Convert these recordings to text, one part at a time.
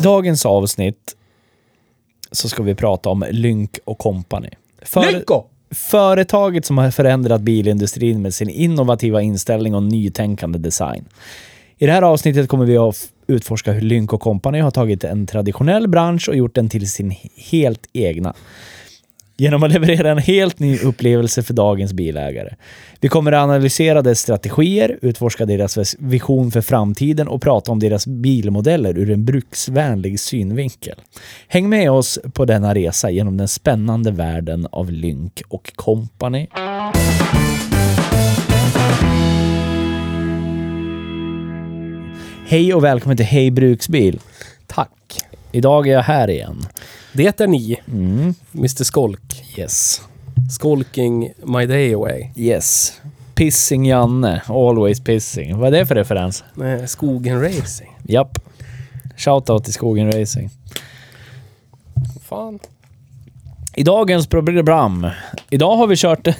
I dagens avsnitt så ska vi prata om Lynk och Company. För- Lycko! Företaget som har förändrat bilindustrin med sin innovativa inställning och nytänkande design. I det här avsnittet kommer vi att utforska hur Lynk och Company har tagit en traditionell bransch och gjort den till sin helt egna. Genom att leverera en helt ny upplevelse för dagens bilägare. Vi kommer att analysera dess strategier, utforska deras vis- vision för framtiden och prata om deras bilmodeller ur en bruksvänlig synvinkel. Häng med oss på denna resa genom den spännande världen av Lynk och Company. Hej och välkommen till Hej Bruksbil. Tack. Idag är jag här igen. Det är ni, Mm. Mr Skolk. Yes. Skolking my day away. Yes. Pissing Janne. Always pissing. Vad är det för referens? Nej, Skogen Racing. Japp. Shoutout till Skogen Racing. Fan. I dagens program. Idag har vi kört en,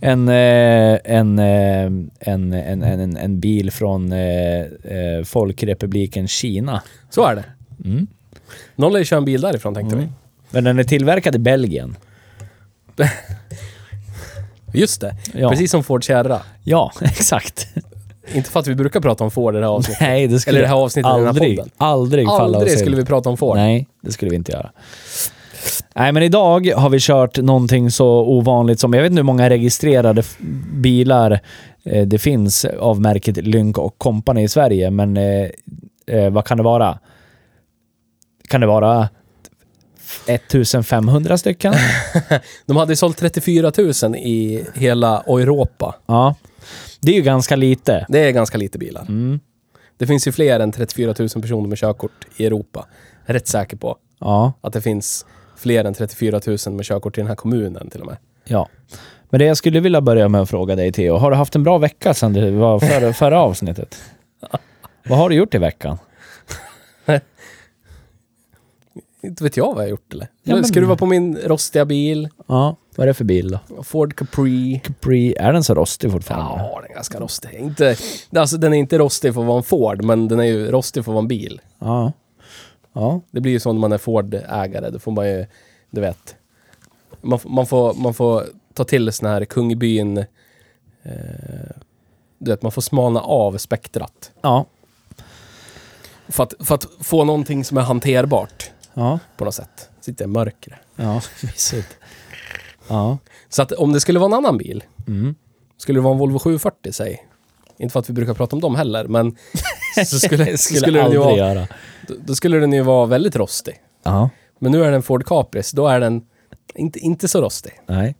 en, eh, en, eh, en, en, en, en bil från eh, Folkrepubliken Kina. Så är det. Mm. Någon lär ju köra en bil därifrån tänkte Mm. Men den är tillverkad i Belgien. vi. Just det. Ja, Precis som Ford Sierra. ja exakt. Inte för att vi brukar prata om Ford i det här avsnittet. Nej, det skulle Eller det här avsnittet i den här aldrig, podden. aldrig falla oss Aldrig in. skulle vi prata om Ford. Nej, det skulle vi inte göra. Nej, men idag har vi kört någonting så ovanligt som, jag vet inte hur många registrerade f- bilar eh, det finns av märket Lynk och Company i Sverige, men eh, eh, vad kan det vara? Kan det vara 1500 stycken? De hade sålt 34 000 i hela Europa. ja. Det är ju ganska lite. Det är ganska lite bilar. Mm. Det finns ju fler än 34 000 personer med körkort i Europa. Jag är rätt säker på Ja, att det finns fler än 34 000 med körkort i den här kommunen till och med. ja. Men det jag skulle vilja börja med att fråga dig Theo, har du haft en bra vecka sedan det var förra, förra avsnittet? Vad har du gjort i veckan? Inte vet jag vad jag har gjort eller? Ja, men- Skruva på min rostiga bil. Ja, vad är det för bil då? Ford Capri. Capri, är den så rostig fortfarande? Ja, den är ganska rostig. Inte, alltså den är inte rostig för att vara en Ford, men den är ju rostig för att vara en bil. Ja. Ja. Det blir ju så när man är Ford-ägare. Då får man ju, du vet. Man, man, får, man får ta till sån här kung i byn. Eh, du vet, man får smalna av spektrat. Ja. För att, för att få någonting som är hanterbart Ja. på något sätt. Sitter i mörkret. Ja. Ja. Så att om det skulle vara en annan bil, Mm. skulle det vara en Volvo 740 säg. Inte för att vi brukar prata om dem heller, men så skulle, så skulle, den ju vara, göra. då, då skulle den ju vara väldigt rostig. Ja. Men nu är den en Ford Capri, så då är den inte, inte så rostig. Nej.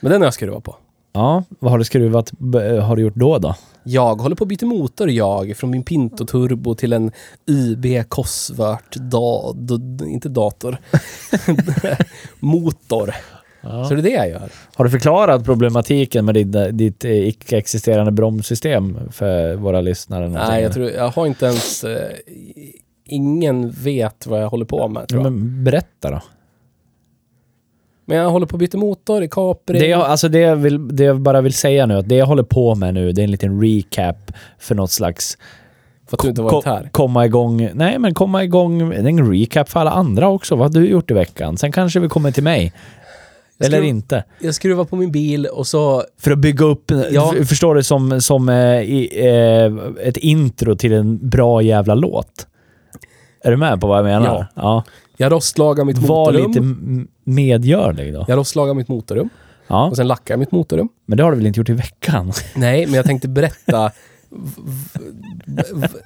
Men den har jag skruvat på. Ja, vad har du skruvat? b- Har du gjort då då? Jag håller på att byta motor jag, från min Pinto Turbo till en YB Cosworth, da, da, inte dator, motor. Ja. Så det är det jag gör. Har du förklarat problematiken med ditt, ditt eh, icke-existerande bromssystem för våra lyssnare? Nej, jag, tror, jag har inte ens... Eh, ingen vet vad jag håller på med, tror Ja, jag. men berätta då. Men jag håller på att byta motor i Capri. Det jag, alltså det, jag vill, det jag bara vill säga nu, att det jag håller på med nu, det är en liten recap för något slags för att du inte varit här. komma igång. Nej, men komma igång. En recap för alla andra också. Vad har du gjort i veckan? Sen kanske vi kommer till mig. Jag Eller skruv- inte. Jag skruvar på min bil och så... För att bygga upp, Ja. förstår du, som, som eh, eh, ett intro till en bra jävla låt. Är du med på vad jag menar? Ja. Jag rostlagar mitt Var motorrum. lite medgörlig då. Jag rostlagar mitt motorrum. Ja. Och sen lackar jag mitt motorrum. Men det har du väl inte gjort i veckan? Nej, men jag tänkte berätta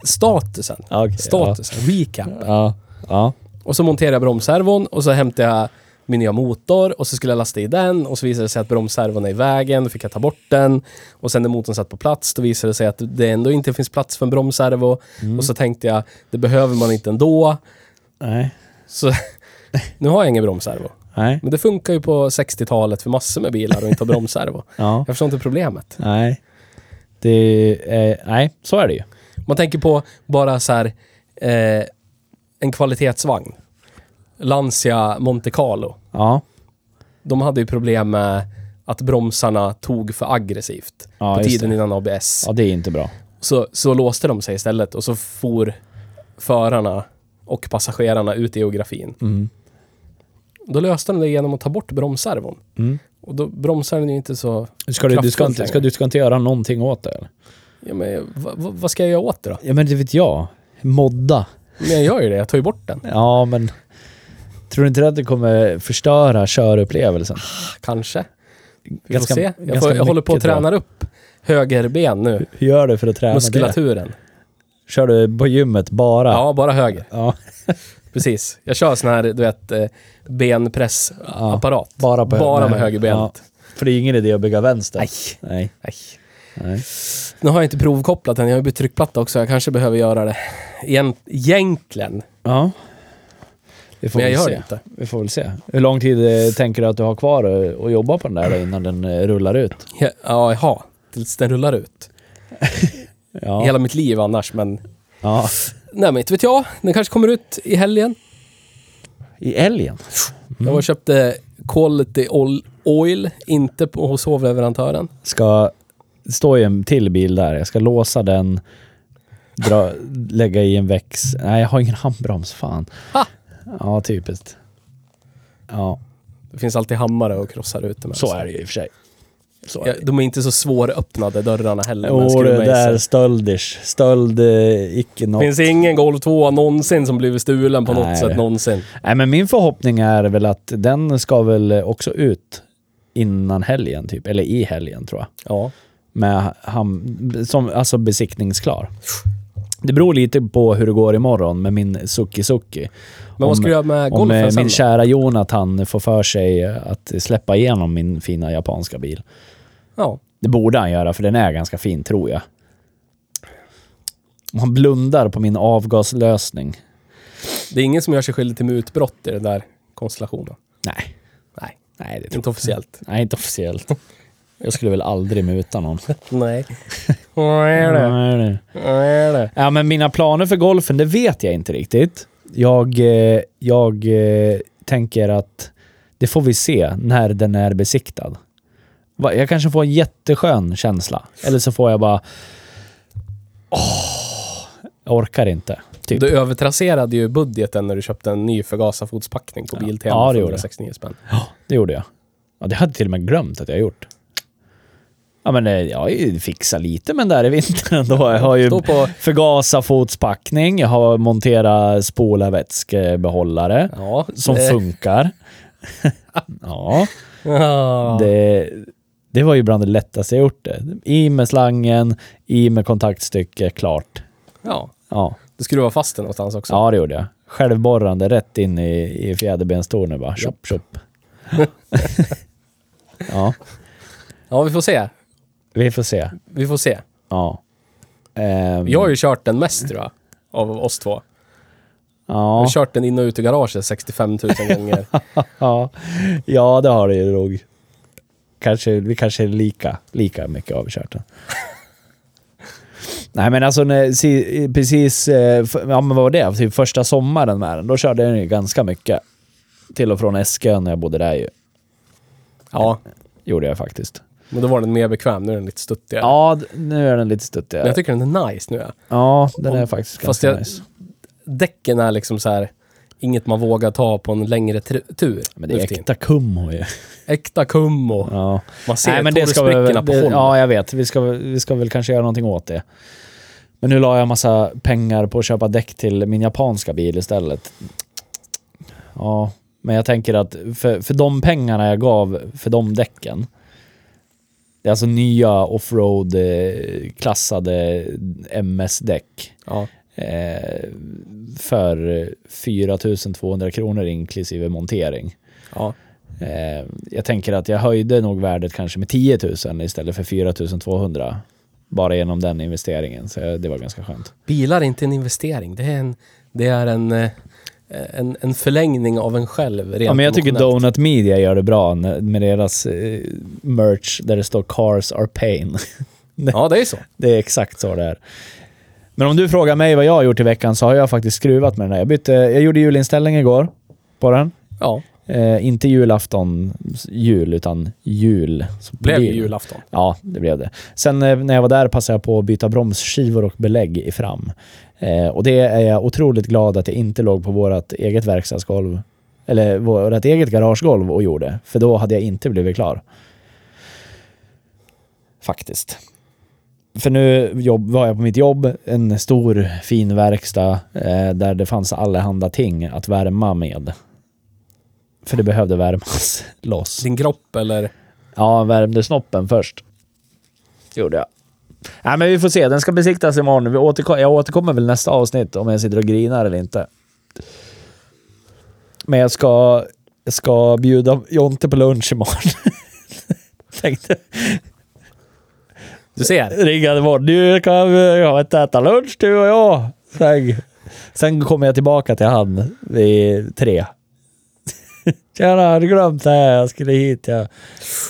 statusen. Okej, Statusen. Recap. Ja. ja. Och så monterade jag bromsservon och så hämtade jag min nya motor och så skulle jag lasta i den och så visade det sig att bromsservon är i vägen. Då fick jag ta bort den. Och sen när motorn satt på plats då visade det sig att det ändå inte finns plats för en bromsservo. Och så tänkte jag, det behöver man inte ändå. Nej. Så nu har jag ingen bromsservo. Nej. Men det funkar ju på 60-talet för massor med bilar och inte ha bromsservo. Ja. Jag förstår inte problemet. Nej. Det är, nej, så är det ju. Man tänker på bara så här eh, en kvalitetsvagn. Lancia Monte Carlo. Ja. De hade ju problem med att bromsarna tog för aggressivt Ja, på tiden det. innan ABS. Ja, det är inte bra. Så, så låste de sig istället och så for förarna och passagerarna ut i geografin. Mm. Då löste de det genom att ta bort bromsservon. Mm. Och då bromsar den ju inte så... Ska du, du, ska inte, ska, du ska inte göra någonting åt det eller? Ja, men, vad, vad vad ska jag göra åt det då? Ja men det vet jag. Modda. Men jag gör ju det, jag tar ju bort den. Ja men... Tror du inte att det kommer förstöra körupplevelsen? Kanske. Vi Ganska- får se. Jag, får, jag håller på att träna upp högerben nu. Hur gör du för att träna det? Muskulaturen. Kör du på gymmet bara? Ja, bara höger. Ja, Precis. Jag kör sån här, du vet, eh, benpressapparat. bara på Bara med Ja, högerbenet. för det är ingen idé att bygga vänster. Nej. Nej. Nej. Nej. Nu har jag inte provkopplat den, jag har bytt tryckplatta också. Jag kanske behöver göra det. Egent, egentligen. Ja. Vi får Men jag gör se. det inte. Vi får väl se. Hur lång tid eh, tänker du att du har kvar att jobba på den där då, innan den eh, rullar ut? Ja, Ja, jaha. Tills den rullar ut. Ja. Hela mitt liv annars, men... ja. Nej, men inte vet jag. Den kanske kommer ut i helgen. I älgen? Jag var och köpte Quality Oil, inte på, hos hovleverantören. Ska stå i en till bil där. Jag ska låsa den, dra, lägga i en väx. Nej, jag har ingen handbroms. Fan. Ha! Ja, typiskt. Ja, Det finns alltid hammare och krossar ut det med. så är det ju i och för sig. Så är Ja, de är inte så svåröppnade dörrarna heller. Jo, det där skruvmejsel. stöldish. Stöld, eh, icke något. finns ingen Golf 2 någonsin som blivit stulen på något Nej. sätt någonsin. Nej, men min förhoppning är väl att den ska väl också ut innan helgen, typ. Eller i helgen, tror jag. Ja. Med ham, som, alltså besiktningsklar. Det beror lite på hur det går imorgon med min Suki Suki. Men vad Om- ska du göra med Om golfen eh, sen min då? kära Jonathan får för sig att släppa igenom min fina japanska bil. Ja. Det borde han göra, för den är ganska fin, tror jag. Om han blundar på min avgaslösning. Det är ingen som gör sig skyldig till mutbrott i den där konstellationen. Nej. Nej, Nej, det inte officiellt. Nej, inte officiellt. Jag skulle väl aldrig muta någon. Nej. Vad är det? Vad är det? Ja, men mina planer för golfen, det vet jag inte riktigt. Jag, eh, jag eh, tänker att det får vi se när den är besiktad. Jag kanske får en jätteskön känsla. Eller så får jag bara... Åh, jag orkar inte. Typ. Du övertrasserade ju budgeten när du köpte en ny förgasarfotspackning på Biltema Ja, det för gjorde jag. 169 spänn. Det gjorde jag. Ja, det hade jag till och med glömt att jag gjort. Ja, men eh, jag har ju fixat lite men där i vintern då. Jag har ju på... förgasarfotspackning, jag har monterat spola vätskebehållare. Ja. som det- funkar. ja, Ja. det, det var ju bland det lättaste jag gjort det. I med slangen, i med kontaktstycke, klart. Ja. Ja, Du skruvar fast den någonstans också. ja det gjorde jag. Självborrande rätt in i, i fjäderbenstolen bara. Tjopp, tjopp. ja, Ja, vi får se. vi får se. Vi får se. Ja. Ehm, Jag har ju kört den mest tror jag. Av oss två. Jag ja, har kört den in och ut ur garaget 65 000 gånger. ja, ja, det har det ju nog. Kanske, vi kanske är lika, lika mycket avkört den. Nej men alltså när, precis, eh, ja men vad var det? Typ första sommaren med den, då körde jag ju ganska mycket. Till och från Eskö när jag bodde där ju. Ja, Gjorde jag faktiskt. men då var den mer bekväm. Nu är den lite stuttigare. Ja, nu är den lite Men stuttigare. jag tycker den är nice nu. Ja. Ja, den är Om- faktiskt ganska jag- nice. Däcken är liksom så här inget man vågar ta på en längre tur. Men det är äkta kummo ju. Äkta kummo. Ja. Man ser Nej, men det ska torrsprickorna väl, på håll. Ja, jag vet. Vi ska, vi ska väl kanske göra någonting åt det. Men nu la jag massa pengar på att köpa däck till min japanska bil istället. Ja, men jag tänker att för, för de pengarna jag gav för de däcken, det är alltså nya offroad eh, MS-däck. Ja. Eh, för 4200 kronor inklusive montering. Ja. Eh, jag tänker att jag höjde nog värdet kanske med 10 000 istället för 4200. Bara genom den investeringen, så det var ganska skönt. Bilar är inte en investering. Det är en, det är en, eh, en, en förlängning av en själv. Rent Ja, men jag tycker. Donut Media gör det bra med deras eh, merch där det står “Cars are pain”. Ja, det är så. Det är exakt så det är. Men om du frågar mig vad jag har gjort i veckan så har jag faktiskt skruvat med den här. Jag, bytte, jag gjorde julinställning igår på den. Ja, Eh, inte julafton, jul, utan jul. Blev bil. julafton. Ja, det blev det. Sen eh, när jag var där passade jag på att byta bromsskivor och belägg i fram. Eh, och det är jag otroligt glad att jag inte låg på vårt eget verkstadsgolv, eller vårt eget garagegolv och gjorde. För då hade jag inte blivit klar. Faktiskt. För nu jobb, var jag på mitt jobb, en stor fin verkstad eh, där det fanns allehanda ting att värma med. För det behövde värmas loss. Din kropp eller? Ja, värmde snoppen först. Gjorde jag. Nej, men vi får se. Den ska besiktas imorgon. Vi återkom jag återkommer väl nästa avsnitt om jag sitter och grinar eller inte. Men jag ska, jag ska bjuda Jonte på lunch imorgon. Tänkte Du ser. ringa imorgon. Du kan vi ha ett äta lunch du och jag. Sen, sen kommer jag tillbaka till han vid tre. Tjena, har du glömt det här? Jag skulle hit. Jag,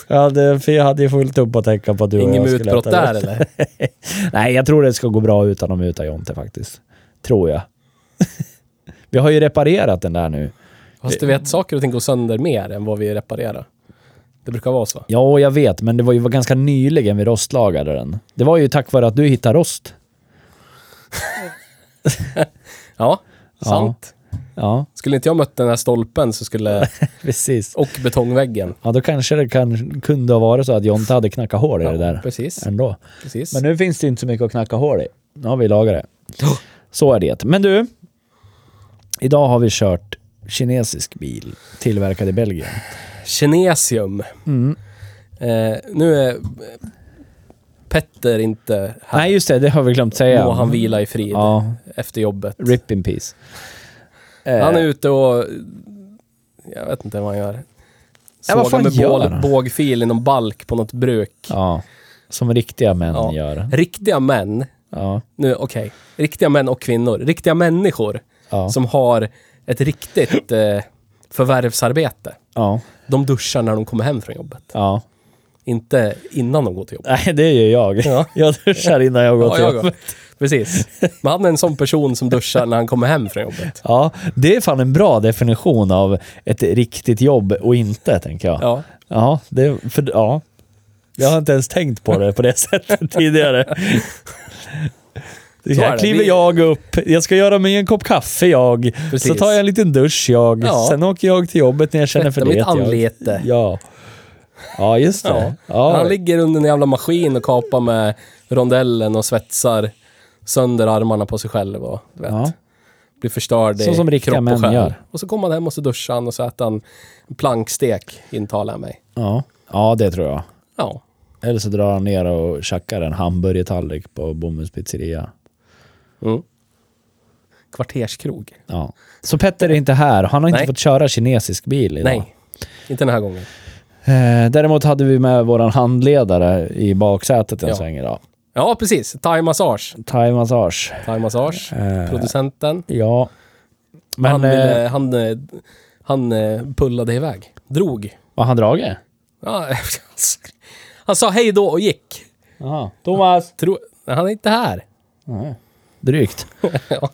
jag, hade, jag hade ju fullt upp att tänka på att du och Ingen jag skulle mutbrott äta där eller? Nej, jag tror det ska gå bra utan att muta Jonte faktiskt. Tror jag. Vi har ju reparerat den där nu. Fast du vet, saker och ting går sönder mer än vad vi reparerar. Det brukar vara så. Ja, jag vet, men det var ju ganska nyligen vi rostlagade den. Det var ju tack vare att du hittade rost. Ja, sant. Ja, Skulle inte jag mött den här stolpen så skulle... precis. Och betongväggen. Ja, då kanske det kan, kunde ha varit så att Jonte hade knackat hål i det där Precis. ändå. precis. Men nu finns det inte så mycket att knacka hål i. Nu har vi lagat det. Så är det. Men du, idag har vi kört kinesisk bil tillverkad i Belgien. Kinesium. Mm. Eh, nu är Petter inte här. Nej, just det. Det har vi glömt säga. Må han vila i frid Ja, efter jobbet. rip in peace. Eh, Han är ute och... Jag vet inte vad han gör. Sågar med bål, bågfil i någon balk på något bruk. Ja, som riktiga män Ja. gör. Riktiga män, Ja, nu okej, riktiga män och kvinnor, riktiga människor ja, som har ett riktigt eh, förvärvsarbete. ja, De duschar när de kommer hem från jobbet. ja. Inte innan de går till jobbet. Nej, det gör jag. Ja. Jag duschar innan jag går till jag jobbet. Precis. Men han är en sån person som duschar när han kommer hem från jobbet. Ja, det är fan en bra definition av ett riktigt jobb och inte, tänker jag. Ja. Ja, det, för, ja. Jag har inte ens tänkt på det på det sättet tidigare. Så är Här kliver Vi- jag upp, jag ska göra mig en kopp kaffe jag, Precis. så tar jag en liten dusch jag, Ja. sen åker jag till jobbet när jag känner för det. mitt jag. anlete. Ja. Ja, just det. Ja. Han ligger under en jävla maskin och kapar med rondellen och svetsar sönder armarna på sig själv och du vet, blir förstörd i Så som riktiga kropp och män själ. gör. Och så kommer han hem och så duschar han och så äter han plankstek, intalar jag mig. Ja. ja, det tror jag. Ja. Eller så drar han ner och tjackar en hamburgertallrik på Bomulls pizzeria. Mm. Kvarterskrog. Ja. Så Petter är inte här. Han har inte Nej. fått köra kinesisk bil idag. Nej, inte den här gången. Eh, däremot hade vi med våran handledare i baksätet en Ja. sväng idag. Ja, precis. Thai massage. Thai massage. Thai massage. Eh, Producenten. Ja. Men han, eh, han, eh, han pullade iväg. Drog. var han dragit? Ja, han sa hej då och gick. Jaha. Thomas! Tro, han är inte här. Nej. Drygt. ja.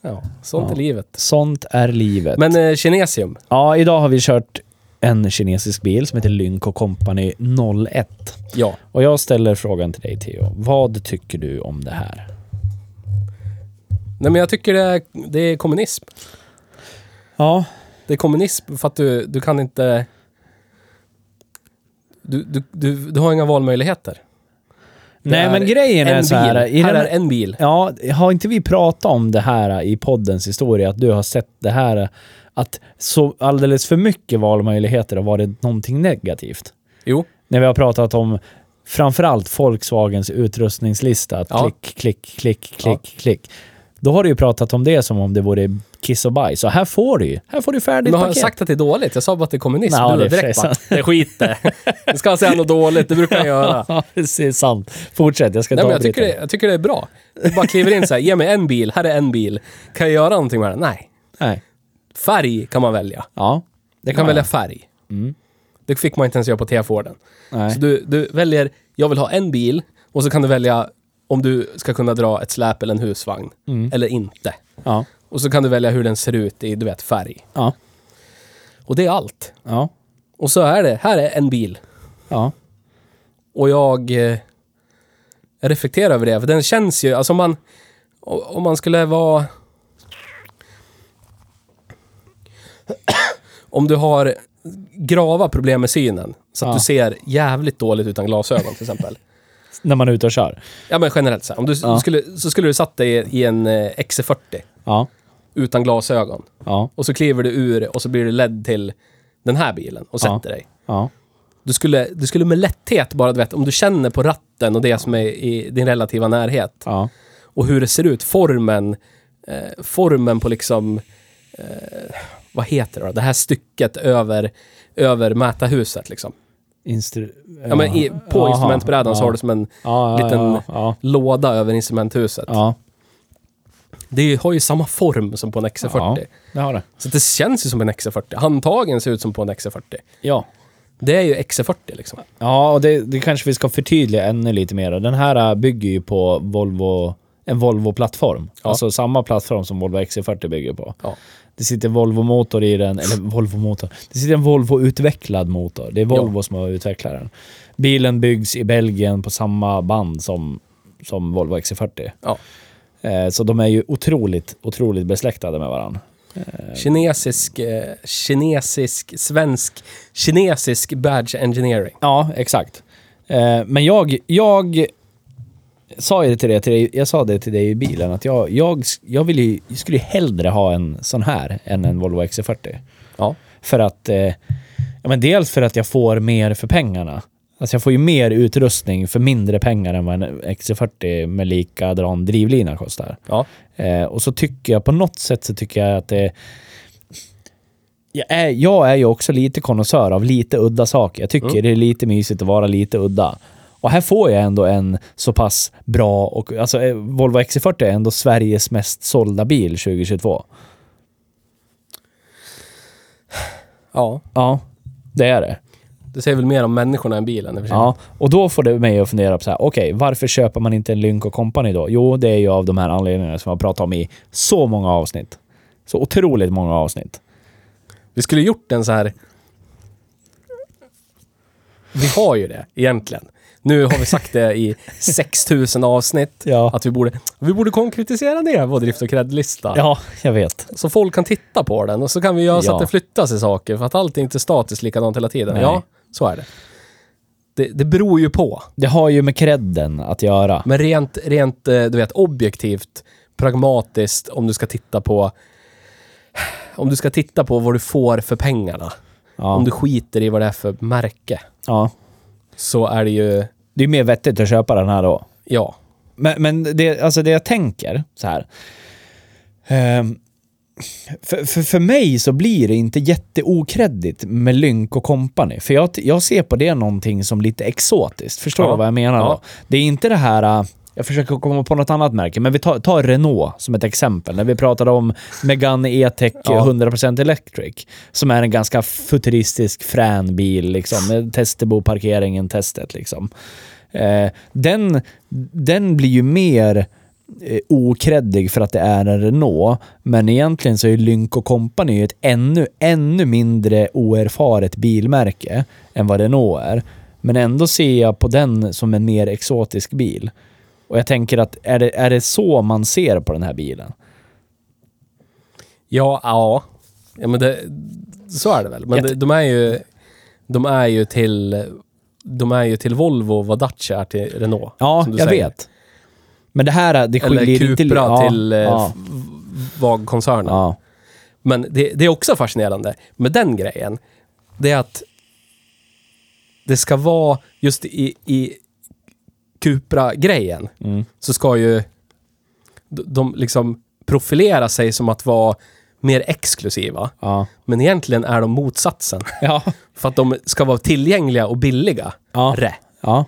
ja, sånt Ja. är livet. Sånt är livet. Men eh, kinesium. Ja, idag har vi kört en kinesisk bil som heter Lynk Company 01. Ja. Och jag ställer frågan till dig Theo. Vad tycker du om det här? Nej, men jag tycker det är, det är kommunism. Ja. Det är kommunism för att du, du kan inte... Du, du, du, du har inga valmöjligheter. Nej, men grejen en är så här. I Här den- är en bil. Ja, har inte vi pratat om det här i poddens historia? Att du har sett det här, att så alldeles för mycket valmöjligheter har varit någonting negativt. Jo. När vi har pratat om framförallt Volkswagens utrustningslista. Att Ja. Klick, klick, klick, klick, Ja. klick. Då har du ju pratat om det som om det vore kiss och bajs. Så här får du ju. Här får du färdigt Men har jag paket. sagt att det är dåligt? Jag sa bara att det är kommunism. Ja, du det är direkt bara, det är skit det. Du ska säga något dåligt, det brukar jag göra. Ja, det är sant. Fortsätt, jag ska Nej, ta men jag, tycker det, jag tycker det är bra. Du bara kliver in så här, ge mig en bil, här är en bil. Kan jag göra någonting med den? Nej. Nej. Färg kan man välja. Ja, det kan kan man välja färg. Mm. Det fick man inte ens göra på T-Forden. Så du, du väljer, jag vill ha en bil och så kan du välja om du ska kunna dra ett släp eller en husvagn. Mm. Eller inte. Ja. Och så kan du välja hur den ser ut i, du vet, färg. Ja. Och det är allt. Ja. Och så är det, här är en bil. Ja. Och jag, eh, jag reflekterar över det, för den känns ju, alltså om man, om man skulle vara... om du har grava problem med synen, så att Ja. du ser jävligt dåligt utan glasögon till exempel. När man är ute och kör. Ja men generellt så här, om du, Ja. skulle, så skulle du satt dig i en eh, XC40 Ja. utan glasögon. Ja. Och så kliver du ur och så blir du ledd till den här bilen och Ja. sätter dig. Ja. Du skulle, du skulle med lätthet bara, du vet, om du känner på ratten och det som är i din relativa närhet Ja. och hur det ser ut, formen, eh, formen på liksom, eh, vad heter det då? Det här stycket över, över mätarhuset liksom. Instru... Ja, men i, på Jaha. instrumentbrädan så Ja. har du som en ja, liten låda över instrumenthuset. Det har ju samma form som på en XC40. Ja. Det har det. Så det känns ju som en XC40. Handtagen ser ut som på en XC40. Ja. Det är ju XC40 liksom. Ja, och det, det kanske vi ska förtydliga ännu lite mer. Den här äh, bygger ju på Volvo, en Volvo-plattform. Ja. Alltså samma plattform som Volvo XC40 bygger på. Ja. Det sitter Volvo-motor i den, eller Volvo-motor. Det sitter en Volvo-utvecklad motor. Det är Volvo som har utvecklat den. Bilen byggs i Belgien på samma band som, som Volvo XC40. Ja. Eh, så de är ju otroligt, otroligt besläktade med varandra. Kinesisk, eh, kinesisk, svensk, kinesisk badge engineering. Ja, exakt. Eh, men jag, jag sa det till dig, till dig, jag sa det till dig i bilen, att jag, jag, jag, vill ju, jag skulle ju hellre ha en sån här än en Volvo XC40. Ja. För att, eh, ja men dels för att jag får mer för pengarna. Alltså jag får ju mer utrustning för mindre pengar än vad en XC40 med likadan drivlina kostar. Ja. Eh, och så tycker jag, på något sätt så tycker jag att det... Jag är, jag är ju också lite konnässör av lite udda saker. Jag tycker Mm. det är lite mysigt att vara lite udda. Och här får jag ändå en så pass bra och... Alltså eh, Volvo XC40 är ändå Sveriges mest sålda bil 2022. Ja. Ja, det är det. Det säger väl mer om människorna än bilen i. Ja, och då får det mig att fundera på så här, okej, varför köper man inte en Lynk Company då? Jo, det är ju av de här anledningarna som jag pratat om i så många avsnitt. Så otroligt många avsnitt. Vi skulle gjort en så här... Vi har ju det, egentligen. Nu har vi sagt det i 6000 avsnitt. Ja. Att vi borde, vi borde konkretisera ner vår drift och cred-lista. Ja, jag vet. Så folk kan titta på den och så kan vi göra så Ja. att det flyttas i saker. För att allt är inte statiskt likadant hela tiden. Nej. Ja, så är det. det. Det beror ju på. Det har ju med credden att göra. Men rent, rent eh, du vet, objektivt, pragmatiskt, om du ska titta på... Om du ska titta på vad du får för pengarna. Ja. Om du skiter i vad det är för märke. ja. Så är det ju... Det är mer vettigt att köpa den här då. Ja. Men, men det, alltså det jag tänker så här. Ehm, för, för, för mig så blir det inte jätteokreddigt med Lynk och Company. För jag, jag ser på det någonting som lite exotiskt. Förstår Ja. du vad jag menar? Ja. Det är inte det här... Jag försöker komma på något annat märke, men vi tar, tar Renault som ett exempel. När vi pratade om Megane E-Tech Ja. 100% Electric, som är en ganska futuristisk frän bil, liksom. Testebo-parkeringen, testet liksom. Eh, den, den blir ju mer eh, okreddig för att det är en Renault. Men egentligen så är Lynk Company ett ännu, ännu mindre oerfaret bilmärke än vad Renault är. Men ändå ser jag på den som en mer exotisk bil. Och jag tänker att är det, är det så man ser på den här bilen? Ja, ja. ja men det, så är det väl. Men det, de är ju... De är ju till... De är ju till Volvo vad Dacia är till Renault. Ja, som du jag säger. vet. Men det här, det Eller skiljer Cupra inte... ja, till eh, ja, VAG-koncernen. ja, Men det, det är också fascinerande med den grejen. Det är att det ska vara just i, i Cupra-grejen mm, så ska ju de, liksom profilera sig som att vara mer exklusiva. Ja. Men egentligen är de motsatsen. Ja. För att de ska vara tillgängliga och billiga. Ja. Rä. ja.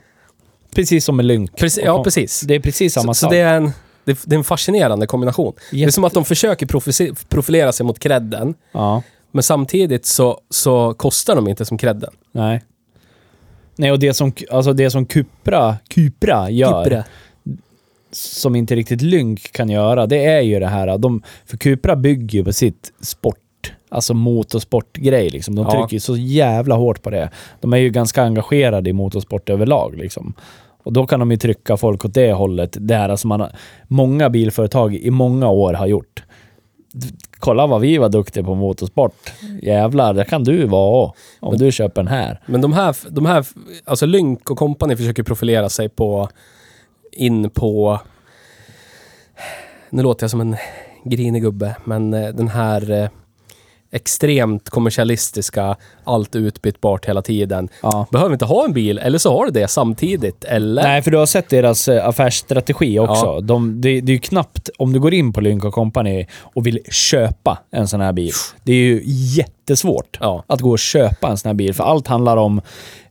Precis som med Lynk. Precis, ja, precis. Det är precis samma så, sak. så det, är en, det, det är en fascinerande kombination. Det är Jätte- som att de försöker profilera sig mot credden, Ja. men samtidigt så, så kostar de inte som credden. Nej. Nej, och det som, alltså det som Cupra, Cupra gör, Ypre. som inte riktigt Lynk kan göra, det är ju det här. De, för Cupra bygger ju på sitt sport, alltså motorsportgrej liksom. De Ja. trycker ju så jävla hårt på det. De är ju ganska engagerade i motorsport överlag liksom. Och då kan de ju trycka folk åt det hållet, det här som man, många bilföretag i många år har gjort. Kolla vad vi var duktiga på motorsport. Jävlar, det kan du vara om du köper den här. Men de här, de här, alltså Lynk och Company försöker profilera sig på, in på, nu låter jag som en grinig gubbe, men eh, den här eh, extremt kommersialistiska, allt utbytbart hela tiden. Ja. Behöver inte ha en bil, eller så har du det samtidigt, eller? Nej, för du har sett deras eh, affärsstrategi också. Ja. De, det, det är ju knappt, om du går in på Lynk Company och vill köpa en sån här bil. Det är ju jättesvårt Ja. att gå och köpa en sån här bil. För allt handlar om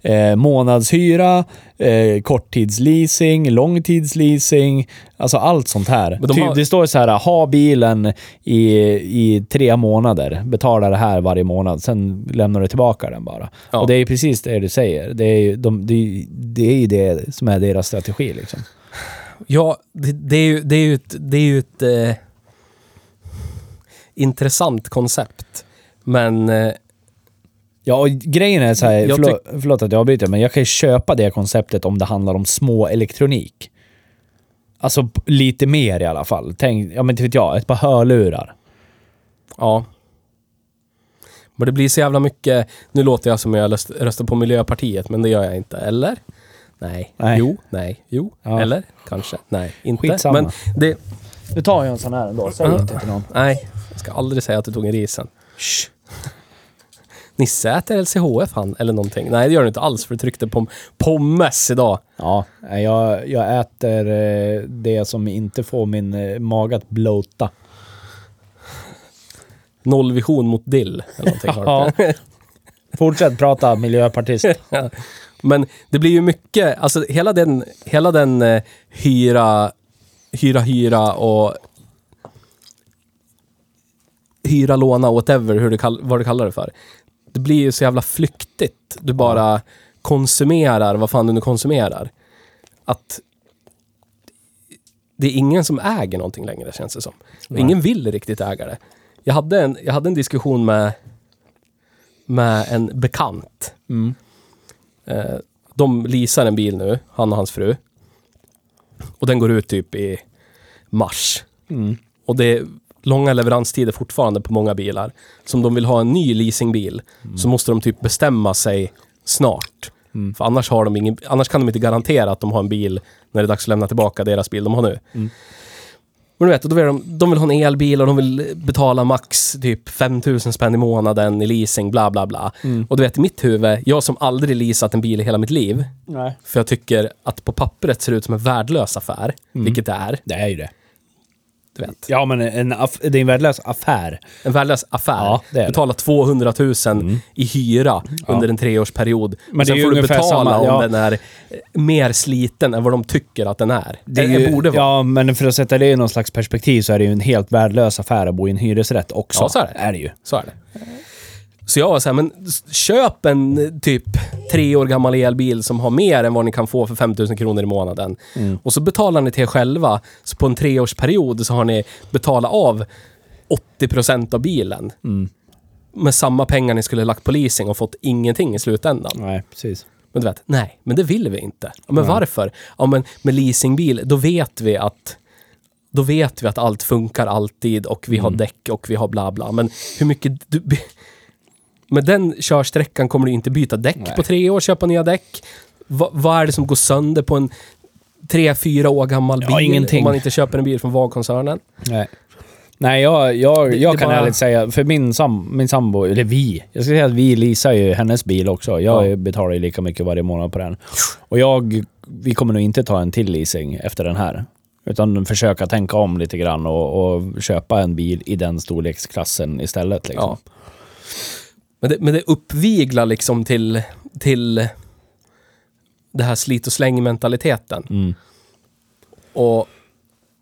eh, månadshyra, eh, korttidsleasing, långtidsleasing. Alltså allt sånt här. De Typ, har- Det står så här, ha bilen i, i tre månader. Betala det här varje månad. Sen lämnar du tillbaka den bara. Ja. Och det är precis det du säger. Det är ju, de, det, det, är det som är deras strategi liksom. Ja, det, det är ju, det är ju ett, det är ju ett eh, intressant koncept. Men eh, Ja, och grejen är så här, Jag förlåt, förlåt att jag avbryter, men jag kan ju köpa det konceptet om det handlar om små elektronik. Alltså lite mer i alla fall. Tänk, ja men inte vet jag, ett par hörlurar. Ja. Men det blir så jävla mycket... Nu låter jag som jag röst- röstar på Miljöpartiet, men det gör jag inte. Eller? Nej. Nej. Jo. Nej. Jo. Ja. Eller? Kanske. Nej. Inte. Skitsamma. Men det... Du tar ju en sån här ändå, säg Ja. inte till någon. Nej. Jag ska aldrig säga att du tog en risen. Nisse äter LCHF han, eller någonting. Nej, det gör du inte alls, för du tryckte på pommes idag. Ja, jag, jag äter eh, det som inte får min eh, mage att bloata. Nollvision mot dill. Eller någonting. Ja. Fortsätt prata miljöpartist. Men det blir ju mycket, alltså hela den, hela den eh, hyra, hyra, hyra och hyra, låna, whatever, hur du kall, vad du kallar det för. Det blir ju så jävla flyktigt. Du bara konsumerar vad fan du nu konsumerar. Att det är ingen som äger någonting längre känns det som. Och ingen vill riktigt äga det. Jag hade en, jag hade en diskussion med, med en bekant. Mm. Eh, de leasar en bil nu, han och hans fru. Och den går ut typ i mars. Mm. Och det långa leveranstider fortfarande på många bilar. Så om de vill ha en ny leasingbil så måste de typ bestämma sig snart. Mm. För annars, har de ingen, annars kan de inte garantera att de har en bil när det är dags att lämna tillbaka deras bil de har nu. Mm. Men du vet, då vill de, de vill ha en elbil och de vill betala max typ 5000 spänn i månaden i leasing, bla bla bla. Mm. Och du vet, i mitt huvud, jag som aldrig leasat en bil i hela mitt liv, Nej. för jag tycker att på pappret ser det ut som en värdelös affär, Mm. vilket det är. Det är ju det. Du vet. Ja, men en det är en värdelös affär. En värdelös affär. Ja, det är det. Betala 200 000 i hyra under en treårsperiod. Men det är sen får du betala samma- om ja. den är eh, mer sliten än vad de tycker att den är. Det är Eller ju, borde vara. Ja, men för att sätta det i någon slags perspektiv så är det ju en helt värdelös affär att bo i en hyresrätt också. Ja, så är det. Är det ju. Så är det. Så jag var så här, men köp en typ tre år gammal elbil som har mer än vad ni kan få för 5000 kronor i månaden. Mm. Och så betalar ni till er själva. Så på en treårsperiod så har ni betalat av 80% av bilen. Mm. Med samma pengar ni skulle lagt på leasing och fått ingenting i slutändan. Nej, precis. Men du vet, nej, men det vill vi inte. Men Nej. varför? Ja, men med leasingbil, då vet vi att då vet vi att allt funkar alltid och vi har Mm. däck och vi har bla bla. Men hur mycket... Du, med den körsträckan kommer du inte byta däck Nej. på tre år, köpa nya däck. Va, vad är det som går sönder på en tre, fyra år gammal bil? Ja, ingenting. Om man inte köper en bil från VAG-koncernen. Nej. Nej, jag, jag, Det- jag det kan bara- ärligt säga, för min, sam, min sambo, eller vi, jag ska säga att vi leasar ju hennes bil också. Jag Ja. betalar ju lika mycket varje månad på den. Och jag, vi kommer nog inte ta en till leasing efter den här. Utan försöka tänka om lite grann och, och köpa en bil i den storleksklassen istället. Liksom. Ja. Men det, men det uppviglar liksom till, till det här slit och släng-mentaliteten. Mm. Och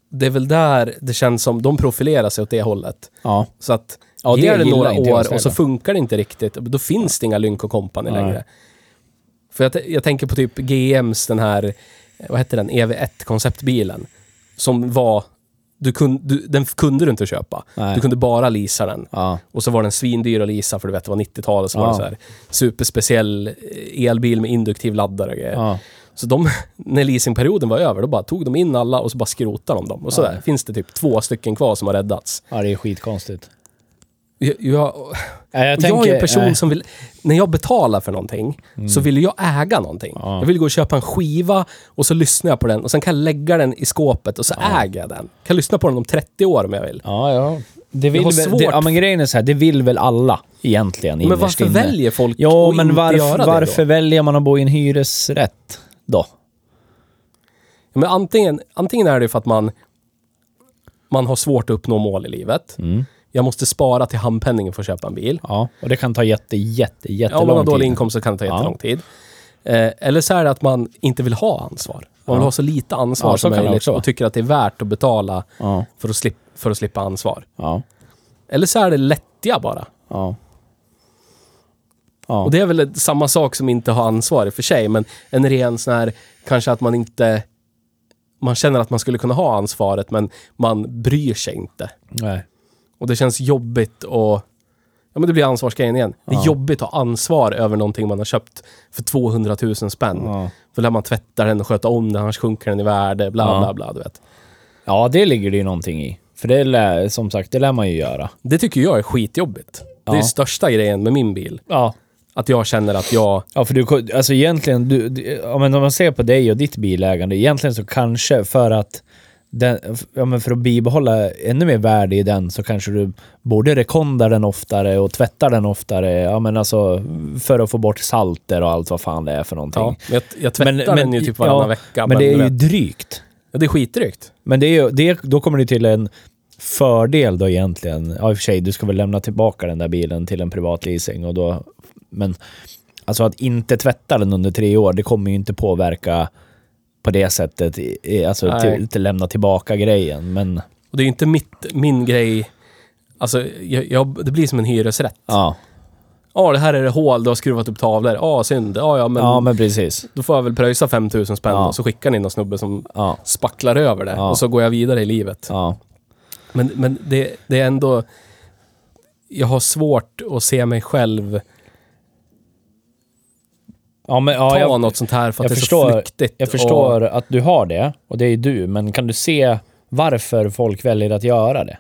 det är väl där det känns som de profilerar sig åt det hållet. Ja. Så att Ja, det ger det några år och så funkar det inte riktigt, då finns det inga Lynk Company Nej. längre. För jag, jag tänker på typ GMs, den här, vad hette den, EV1 konceptbilen. Som var, du kunde, du, den kunde du inte köpa. Nej. Du kunde bara leasa den. Ja. Och så var den svindyr att leasa för du vet, det var 90-talet så var Ja. det så här superspeciell eh, elbil med induktiv laddare och grejer. Ja. Så de, när leasingperioden var över, då bara tog de in alla och så bara skrotade de dem. Och så Ja. där, finns det typ två stycken kvar som har räddats. ja, det är skitkonstigt. Jag, jag, Jag, och jag är en person nej. som vill... När jag betalar för någonting så vill jag äga någonting. Ja. Jag vill gå och köpa en skiva och så lyssnar jag på den och sen kan jag lägga den i skåpet och så äger jag den. Kan jag lyssna på den om 30 år om jag vill. Ja, ja. Det vill väl, svårt- det, ja, men grejen är så här, det vill väl alla egentligen Men varför inne. väljer folk Ja, att men inte varför, göra det varför då? väljer man att bo i en hyresrätt då? Ja, Men antingen, antingen är det för att man, man har svårt att uppnå mål i livet. Mm. Jag måste spara till handpenningen för att köpa en bil. Ja, och det kan ta jätte, jätte, Ja, jättelång om man har dålig tid. inkomst så kan det ta Ja. jättelång tid. Eh, eller så är det att man inte vill ha ansvar. Man vill Ja. ha så lite ansvar Ja, som möjligt och tycker att det är värt att betala Ja, för att, slip, för att slippa ansvar. ja, Eller så är det lättja bara. ja. Ja, Och det är väl samma sak som inte ha ansvar i och för sig, men en ren sån här, kanske att man inte... Man känner att man skulle kunna ha ansvaret, men man bryr sig inte. nej. Och det känns jobbigt och... Ja, men det blir ansvarsgrejen igen. Det är Ja. jobbigt att ha ansvar över någonting man har köpt för 200 000 spänn. Ja. För lär man tvätta den och sköta om den, annars sjunker den i värde, bla Ja. bla bla, du vet. ja, det ligger det ju någonting i. För det lär, som sagt, det lär man ju göra. Det tycker jag är skitjobbigt. Det är Ja. största grejen med min bil. Ja. Att jag känner att jag... Ja, för du, alltså egentligen, du, du, ja, men om man ser på dig och ditt bilägande, egentligen så kanske för att den, ja, men för att bibehålla ännu mer värde i den så kanske du borde rekonda den oftare och tvätta den oftare. Ja, men alltså för att få bort salter och allt vad fan det är för någonting. Ja, jag, jag tvättar den ju typ varannan ja, vecka. Men, det är ju vet, drygt. ja, det är skitdrygt. Men det är det, då kommer det till en fördel då egentligen. Ja, i och för sig, du ska väl lämna tillbaka den där bilen till en privat leasing och då... Men alltså att inte tvätta den under tre år, det kommer ju inte påverka på det sättet. Alltså till, till lämna tillbaka grejen. Men Och det är ju inte mitt, min grej... Alltså, jag, jag, det blir som en hyresrätt. Ja, ja, det här är det hål, du har skruvat upp tavlor. Ja, synd. Ja, ja, men, ja men precis. då får jag väl pröjsa 5000 spänn Ja. och så skickar ni någon snubbe som Ja, spacklar över det. Ja. Och så går jag vidare i livet. ja, Men, men det, det är ändå... Jag har svårt att se mig själv ja, men, ja ta jag, något sånt här för att det är förstår- så flyktigt. jag och- förstår att du har det och det är du, men kan du se varför folk väljer att göra det?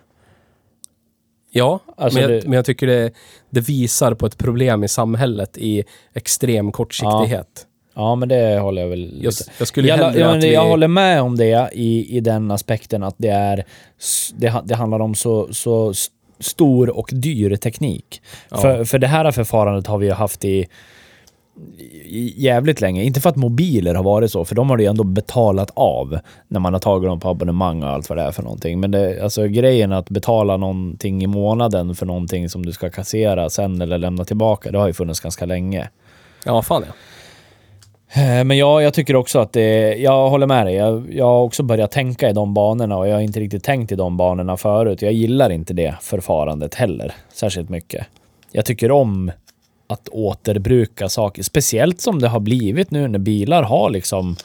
Ja, Alltså men, jag, det- men jag tycker det, det visar på ett problem i samhället i extrem kortsiktighet. Ja, men det håller jag väl... Jag, jag skulle Jag, jag, vi... jag håller med om det i, i den aspekten att det är det, det handlar om så, så stor och dyr teknik. Ja. För, för det här förfarandet har vi ju haft i jävligt länge. Inte för att mobiler har varit så, för de har det ju ändå betalat av när man har tagit dem på abonnemang och allt vad det är för någonting. Men det, alltså grejen att betala någonting i månaden för någonting som du ska kassera sen eller lämna tillbaka, det har ju funnits ganska länge. Ja, fan ja. Eh, Men ja, jag tycker också att det, jag håller med dig. Jag, jag har också börjat tänka i de banorna och jag har inte riktigt tänkt i de banorna förut. Jag gillar inte det förfarandet heller särskilt mycket. Jag tycker om att återbruka saker, speciellt som det har blivit nu när bilar har liksom,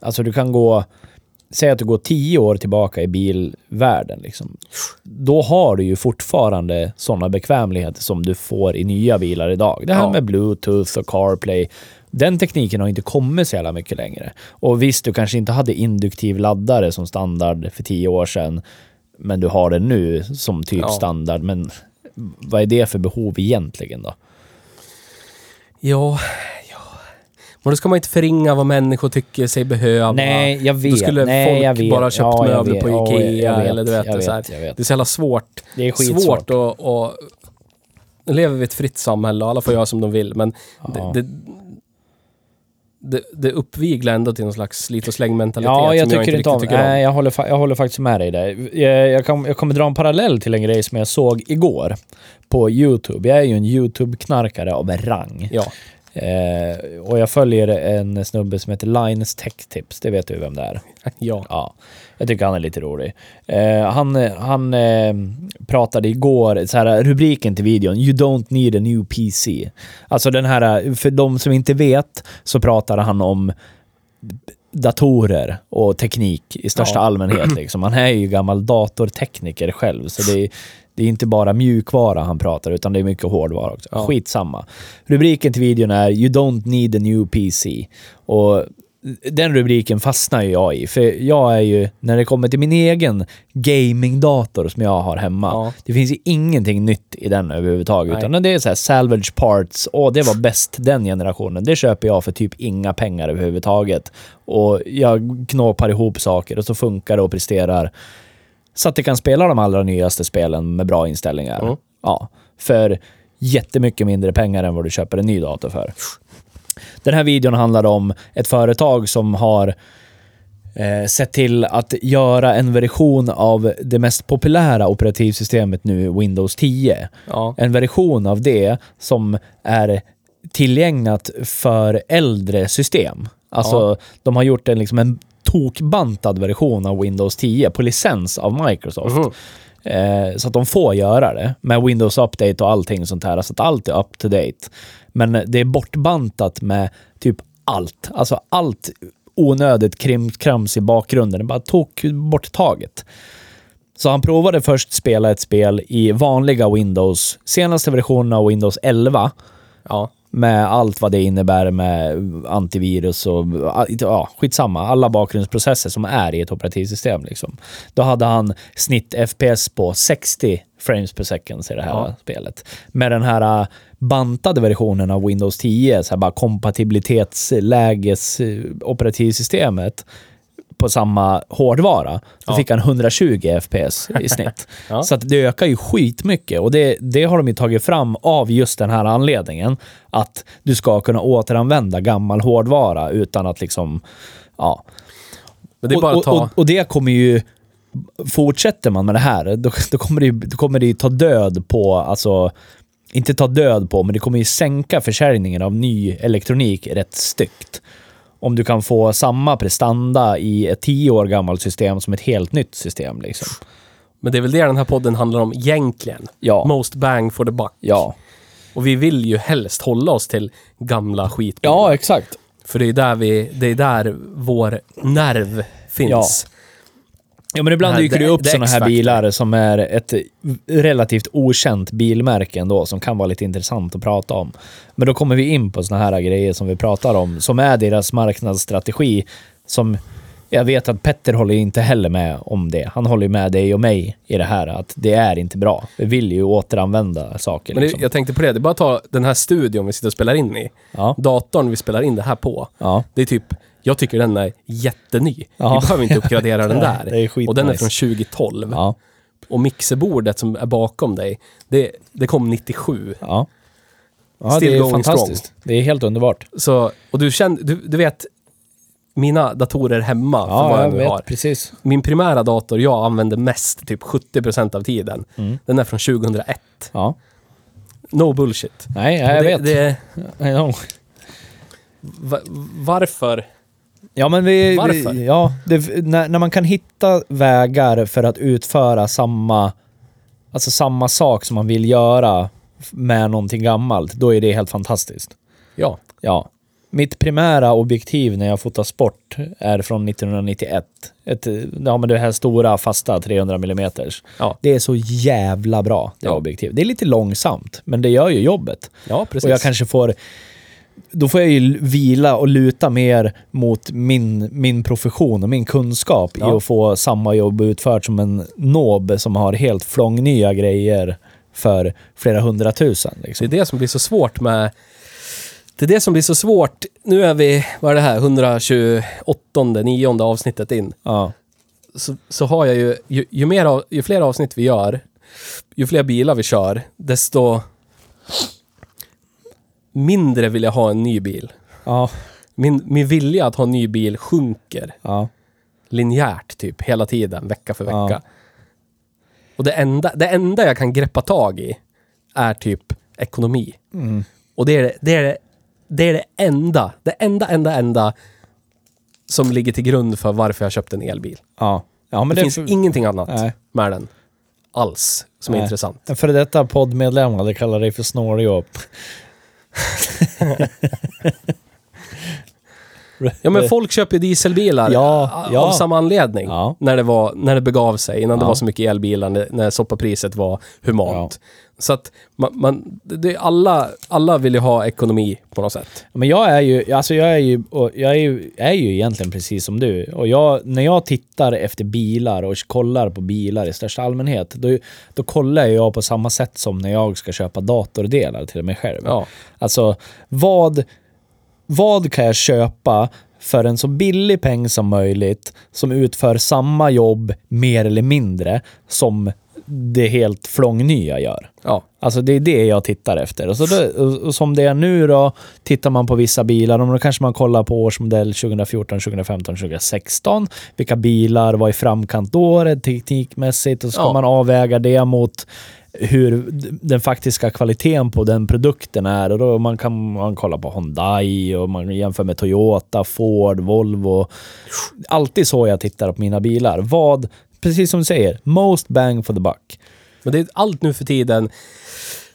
alltså du kan gå, säg att du går tio år tillbaka i bilvärlden liksom. Då har du ju fortfarande sådana bekvämligheter som du får i nya bilar idag. Det här Ja. med bluetooth och CarPlay. Den tekniken har inte kommit så jävla mycket längre. Och visst, du kanske inte hade induktiv laddare som standard för tio år sedan, men du har det nu som typ Ja. standard. Men vad är det för behov egentligen då? Ja, ja. Men då ska man inte förringa vad människor tycker sig behöva. Nej, jag vet. Då skulle Nej, folk jag vet. bara köpt Ja, möbler vet. på Ja, Ikea jag vet. eller du vet, det, så här. vet, vet. det är så jävla svårt. Det är skitsvårt. Svårt att... Nu lever vi i ett fritt samhälle och alla får göra som de vill, men Ja. det, det, det, det uppviglar ändå till någon slags slit och släng-mentalitet Ja, jag som tycker jag inte om... riktigt tycker om. Nej, jag håller, jag håller faktiskt med dig där. Jag, jag, kan, jag kommer dra en parallell till en grej som jag såg igår på YouTube. Jag är ju en YouTube-knarkare av rang. Ja. Eh, och jag följer en snubbe som heter Linus Tech Tips. Det vet du vem det är. ja. Ja, jag tycker han är lite rolig. Eh, han han eh, pratade igår, så här, rubriken till videon, You don't need a new PC. Alltså den här, för de som inte vet, så pratar han om datorer och teknik i största Ja. allmänhet. Liksom. Han är ju gammal datortekniker själv, så det är, det är inte bara mjukvara han pratar, utan det är mycket hårdvara också. Ja. Skitsamma. Rubriken till videon är You don't need a new PC. Och den rubriken fastnar ju jag i, för jag är ju, när det kommer till min egen gamingdator som jag har hemma, Ja. det finns ju ingenting nytt i den överhuvudtaget. Nej. Utan det är så här salvage parts, och det var bäst den generationen. Det köper jag för typ inga pengar överhuvudtaget. Och jag knåpar ihop saker och så funkar det och presterar så att det kan spela de allra nyaste spelen med bra inställningar. Mm. Ja, för jättemycket mindre pengar än vad du köper en ny dator för. Den här videon handlar om ett företag som har eh, sett till att göra en version av det mest populära operativsystemet nu, Windows 10. Ja. En version av det som är tillgängligt för äldre system. Alltså, Ja. de har gjort en, liksom en tokbantad version av Windows 10 på licens av Microsoft. Mhm. Eh, så att de får göra det med Windows Update och allting sånt här. Så att allt är up to date. Men det är bortbantat med typ allt. Alltså allt onödigt krimskrams i bakgrunden. Det bara tog borttaget. Så han provade först spela ett spel i vanliga Windows, senaste versionen av Windows 11 Ja. Med allt vad det innebär med antivirus och ja, skitsamma. Alla bakgrundsprocesser som är i ett operativsystem. Liksom. Då hade han snitt FPS på 60 frames per second i det här Ja. spelet. Med den här äh, bantade versionen av Windows 10, så här bara kompatibilitetsläges äh, operativsystemet på samma hårdvara, då Ja. fick han 120 FPS i snitt. Ja. Så att det ökar ju skitmycket och det, det har de ju tagit fram av just den här anledningen. Att du ska kunna återanvända gammal hårdvara utan att liksom, ja. Men det är och, bara att ta... och, och, och det kommer ju, fortsätter man med det här, då, då, kommer det, då kommer det ta död på, alltså, inte ta död på, men det kommer ju sänka försäljningen av ny elektronik rätt styggt. Om du kan få samma prestanda i ett tio år gammalt system som ett helt nytt system. Liksom. Men det är väl det den här podden handlar om egentligen. Ja. Most bang for the buck. Ja. Och vi vill ju helst hålla oss till gamla skitbilar. Ja, exakt. För det är där vi, det är där vår nerv finns. Ja, men ibland dyker det upp sådana här bilar som är ett relativt okänt bilmärke ändå, som kan vara lite intressant att prata om. Men då kommer vi in på sådana här grejer som vi pratar om, som är deras marknadsstrategi, som jag vet att Petter håller inte heller med om det. Han håller med dig och mig i det här, att det är inte bra. Vi vill ju återanvända saker. Men det, liksom. jag tänkte på det, det är bara att ta den här studion vi sitter och spelar in i. Ja, Datorn vi spelar in det här på. ja. Det är typ, jag tycker den är jätteny. Ja. Vi behöver inte uppgradera den där. Och den är från 2012. Ja, Och mixerbordet som är bakom dig, det, det kom 97. ja. ja Still det är fantastiskt. Det är helt underbart. Så, och du känner, du, du vet, mina datorer hemma, för Ja, vad jag jag vet har. precis. Min primära dator jag använder mest, typ 70% av tiden, Mm. den är från 2001. Ja. No bullshit. Nej, jag det, vet. Det, varför? Ja, men vi... Varför? vi ja, det, när, när man kan hitta vägar för att utföra samma, alltså samma sak som man vill göra med någonting gammalt, då är det helt fantastiskt. Ja. Ja. Mitt primära objektiv när jag fotar sport är från 1991. Ett, ja, men det här stora, fasta 300 mm. Ja, Det är så jävla bra, det Ja. objektiv. Det är lite långsamt, men det gör ju jobbet. ja precis. Och jag kanske får... Då får jag ju vila och luta mer mot min, min profession och min kunskap i Ja. att få samma jobb utfört som en nob som har helt flångnya grejer för flera hundratusen. Det är Liksom. det som blir så svårt med... Det är det som blir så svårt. Nu är vi, vad är det här, 128, nionde avsnittet in. Ja. Så, så har jag ju, ju, ju, mer, ju fler avsnitt vi gör, ju fler bilar vi kör, desto mindre vill jag ha en ny bil. Ja. Min, min vilja att ha en ny bil sjunker Ja. linjärt typ hela tiden, vecka för vecka. Ja. Och det enda, det enda jag kan greppa tag i är typ ekonomi. Mm. Och det är det, det, är det, det är det enda, det enda, enda, enda som ligger till grund för varför jag köpte en elbil. Ja. ja men det, finns för- ingenting annat Nej. med den alls som är Nej. intressant. En före detta poddmedlem hade kallat dig för snåljåp. Ja men folk köper ju dieselbilar Ja, a- ja. av samma anledning. Ja. När, det var, när det begav sig, innan det var så mycket elbilar, när, när soppapriset var humant. Så att man, man, det, alla, alla vill ju ha ekonomi på något sätt. Men jag är ju, alltså jag är ju, jag är ju, är ju egentligen precis som du. Och jag, när jag tittar efter bilar och kollar på bilar i största allmänhet, då, då kollar jag på samma sätt som när jag ska köpa datordelar till mig själv. Ja. Alltså, vad, vad kan jag köpa för en så billig peng som möjligt som utför samma jobb mer eller mindre som det helt flångnya gör? Ja. Alltså det är det jag tittar efter. Och, så då, och, som det är nu då, tittar man på vissa bilar, och då kanske man kollar på årsmodell 2014, 2015, 2016. Vilka bilar var i framkant då, teknikmässigt? Och så ska Ja. man avväga det mot hur den faktiska kvaliteten på den produkten är. Och då man kan man kolla på Hyundai och man jämför med Toyota, Ford, Volvo. Alltid så jag tittar på mina bilar. Vad, precis som du säger, most bang for the buck. Men det är allt nu för tiden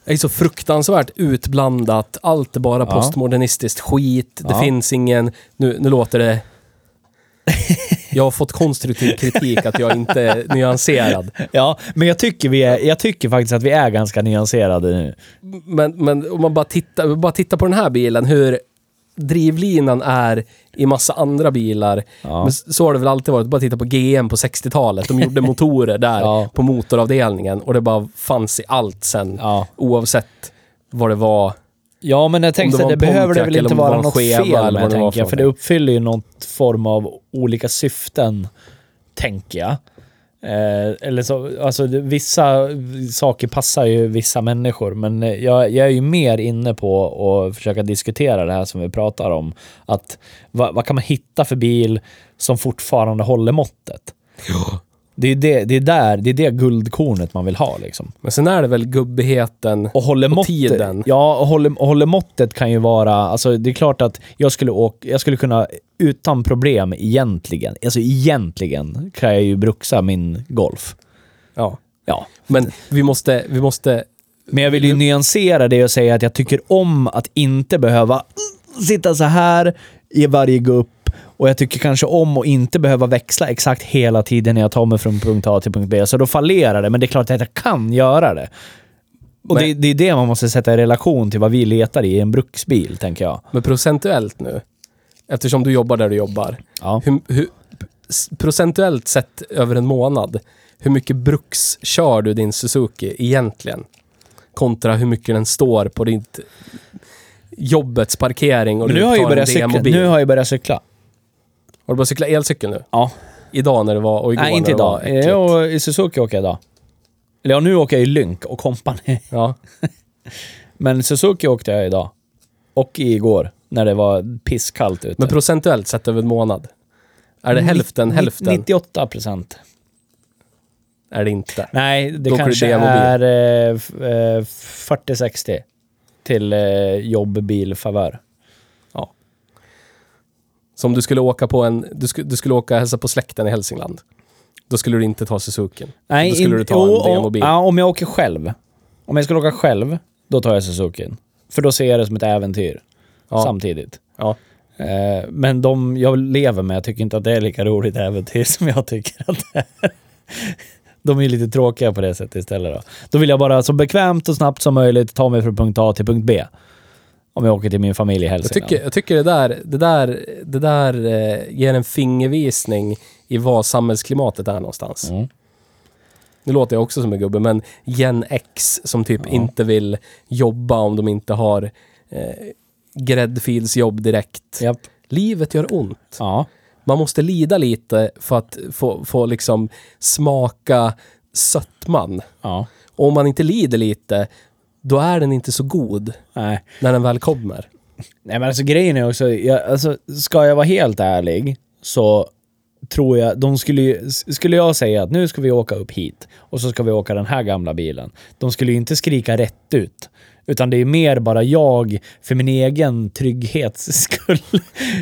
är så fruktansvärt utblandat. Allt är bara Ja. postmodernistiskt skit. Det Ja. finns ingen... Nu, nu låter det... Jag har fått konstruktiv kritik att jag inte är nyanserad. Ja, men jag tycker, vi är, jag tycker faktiskt att vi är ganska nyanserade nu. Men, men om man bara tittar, bara tittar på den här bilen, hur drivlinan är i massa andra bilar. Ja. Men så har det väl alltid varit. Bara titta på GM på 60-talet. De gjorde motorer där Ja. på motoravdelningen och det bara fanns i allt sen. Ja. Oavsett vad det var. Ja, men jag det tänkte det en behöver det väl inte det vara något fel med, det tänker jag. för det uppfyller ju något form av olika syften, tänker jag. Eh, eller så, alltså vissa saker passar ju vissa människor, men jag, jag är ju mer inne på att försöka diskutera det här som vi pratar om. Att vad, vad kan man hitta för bil som fortfarande håller måttet? Det är det, det är där, det är det guldkornet man vill ha liksom. Men sen är det väl gubbigheten Och håller och måttet. tiden. Ja, och håller, och håller måttet kan ju vara... Alltså det är klart att jag skulle, åka, jag skulle kunna utan problem egentligen, alltså egentligen kan jag ju bruxa min Golf. Ja. Ja. Men vi måste, vi måste... Men jag vill ju nyansera det och säga att jag tycker om att inte behöva sitta så här i varje gupp och jag tycker kanske om att inte behöva växla exakt hela tiden när jag tar mig från punkt A till punkt B. Så då fallerar det, men det är klart att jag kan göra det. Och Men- det, det är det man måste sätta i relation till vad vi letar i en bruksbil, tänker jag. Men procentuellt nu, eftersom du jobbar där du jobbar. Ja. Hur, hur, procentuellt sett över en månad, hur mycket bruks kör du din Suzuki egentligen? Kontra hur mycket den står på ditt jobbets parkering och Men du nu har, jag ju tar en börjat cykla, demobil. nu har jag börjat cykla. Har du börjat cykla elcykel nu? Ja. Idag när det var, och igår Nej, inte när det var idag. äckligt. Jo, i Suzuki åker jag idag. Eller ja, nu åker jag i Lynk och Company. Ja. Men Suzuki åkte jag idag. Och igår, när det var pisskallt ute. Men procentuellt sett över en månad? Är det hälften, Ni- hälften? 98 procent. Är det inte? Nej, det Då kanske demobil. är eh, f- eh, 40-60 till eh, jobbbilfavör. Ja. Så om du skulle åka på en... Du skulle, du skulle åka och hälsa på släkten i Hälsingland. Då skulle du inte ta Suzuki. Nej, Då skulle in- du ta jo, en demobil. Ja, om jag åker själv. Om jag skulle åka själv, då tar jag Suzuki. För då ser jag det som ett äventyr Ja. samtidigt. Ja. Eh, men de jag lever med, jag tycker inte att det är lika roligt äventyr som jag tycker att det är. De är lite tråkiga på det sättet istället. Då. då vill jag bara så bekvämt och snabbt som möjligt ta mig från punkt A till punkt B. Om jag åker till min familj i Jag Hälsingland. tycker, jag tycker det där, det där, det där eh, ger en fingervisning i vad samhällsklimatet är någonstans. Mm. Nu låter jag också som en gubbe, men Gen X som typ Ja. inte vill jobba om de inte har eh, gräddfilsjobb direkt. Japp. Livet gör ont. Ja. Man måste lida lite för att få, få liksom smaka sötman. Ja. Och om man inte lider lite, då är den inte så god Nej. när den väl kommer. Nej men alltså grejen är också, jag, alltså, ska jag vara helt ärlig så tror jag, de skulle skulle jag säga att nu ska vi åka upp hit och så ska vi åka den här gamla bilen. De skulle ju inte skrika rätt ut. Utan det är mer bara jag, för min egen trygghets skull.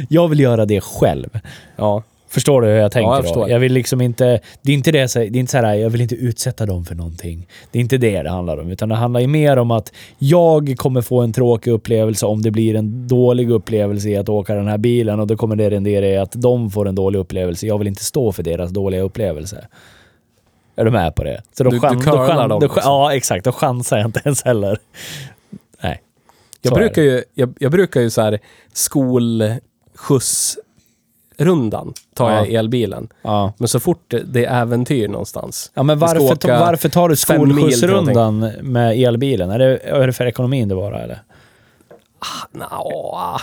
Jag vill göra det själv. Ja. Förstår du hur jag tänker? jag då? förstår. jag vill liksom inte... Det är inte det, det är inte så här, jag vill inte utsätta dem för någonting. Det är inte det det handlar om. Utan det handlar ju mer om att jag kommer få en tråkig upplevelse om det blir en dålig upplevelse i att åka den här bilen och då kommer det rendera i att de får en dålig upplevelse. Jag vill inte stå för deras dåliga upplevelse. Är du med på det? Så då dem då, liksom. Ja, exakt. Då chansar jag inte ens heller. Jag brukar, ju, jag, jag brukar ju så här skolskjutsrundan tar Ja. jag elbilen. Ja. Men så fort det- är äventyr någonstans. Ja, men varför, ta, varför tar du skolskjutsrundan med elbilen? Är det, är det för ekonomin det bara eller? Nja,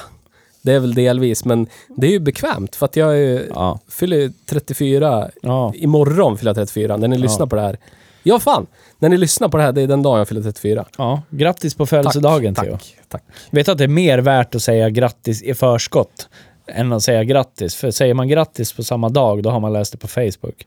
det är väl delvis, men det är ju bekvämt för att jag är Ja. fyller ju 34. Ja. Imorgon fyller jag 34, när ni lyssnar på det här. Ja, fan! När ni lyssnar på det här, det är den dagen jag fyller 34. ja. Grattis på Tack, födelsedagen Theo. tack, tack. Vet du att det är mer värt att säga grattis i förskott än att säga grattis? För säger man grattis på samma dag, då har man läst det på Facebook.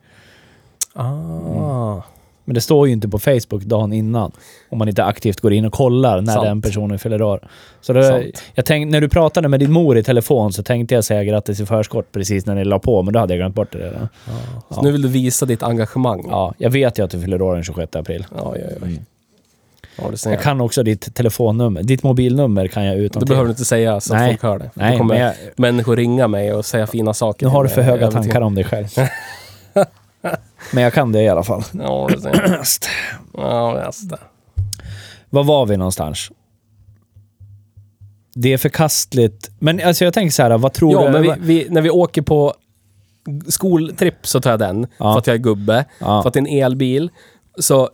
Ah. Men det står ju inte på Facebook dagen innan. Om man inte aktivt går in och kollar när Sant. den personen fyller år. Så det, jag tänk, när du pratade med din mor i telefon så tänkte jag säga grattis i förskott precis när ni la på, men då hade jag glömt bort det redan. Så Ja. nu vill du visa ditt engagemang? Ja, jag vet ju att du fyller år den 26 april. Ja, ja, ja. Mm. ja Jag jag. kan också ditt telefonnummer. Ditt mobilnummer kan jag utan Det behöver du inte säga så att Nej. folk hör det. Nej, kommer men jag, människor ringa mig och säga fina saker. nu har du för höga tankar om dig själv. men jag kan det i alla fall. Ja, det ser jag. Ja, just det. Var var vi någonstans? Det är förkastligt. Men alltså jag tänker så här, vad tror Ja, du? men vi, vi, när vi åker på skoltripp så tar jag den. Ja. För att jag är gubbe. Ja. För att det är en elbil. Så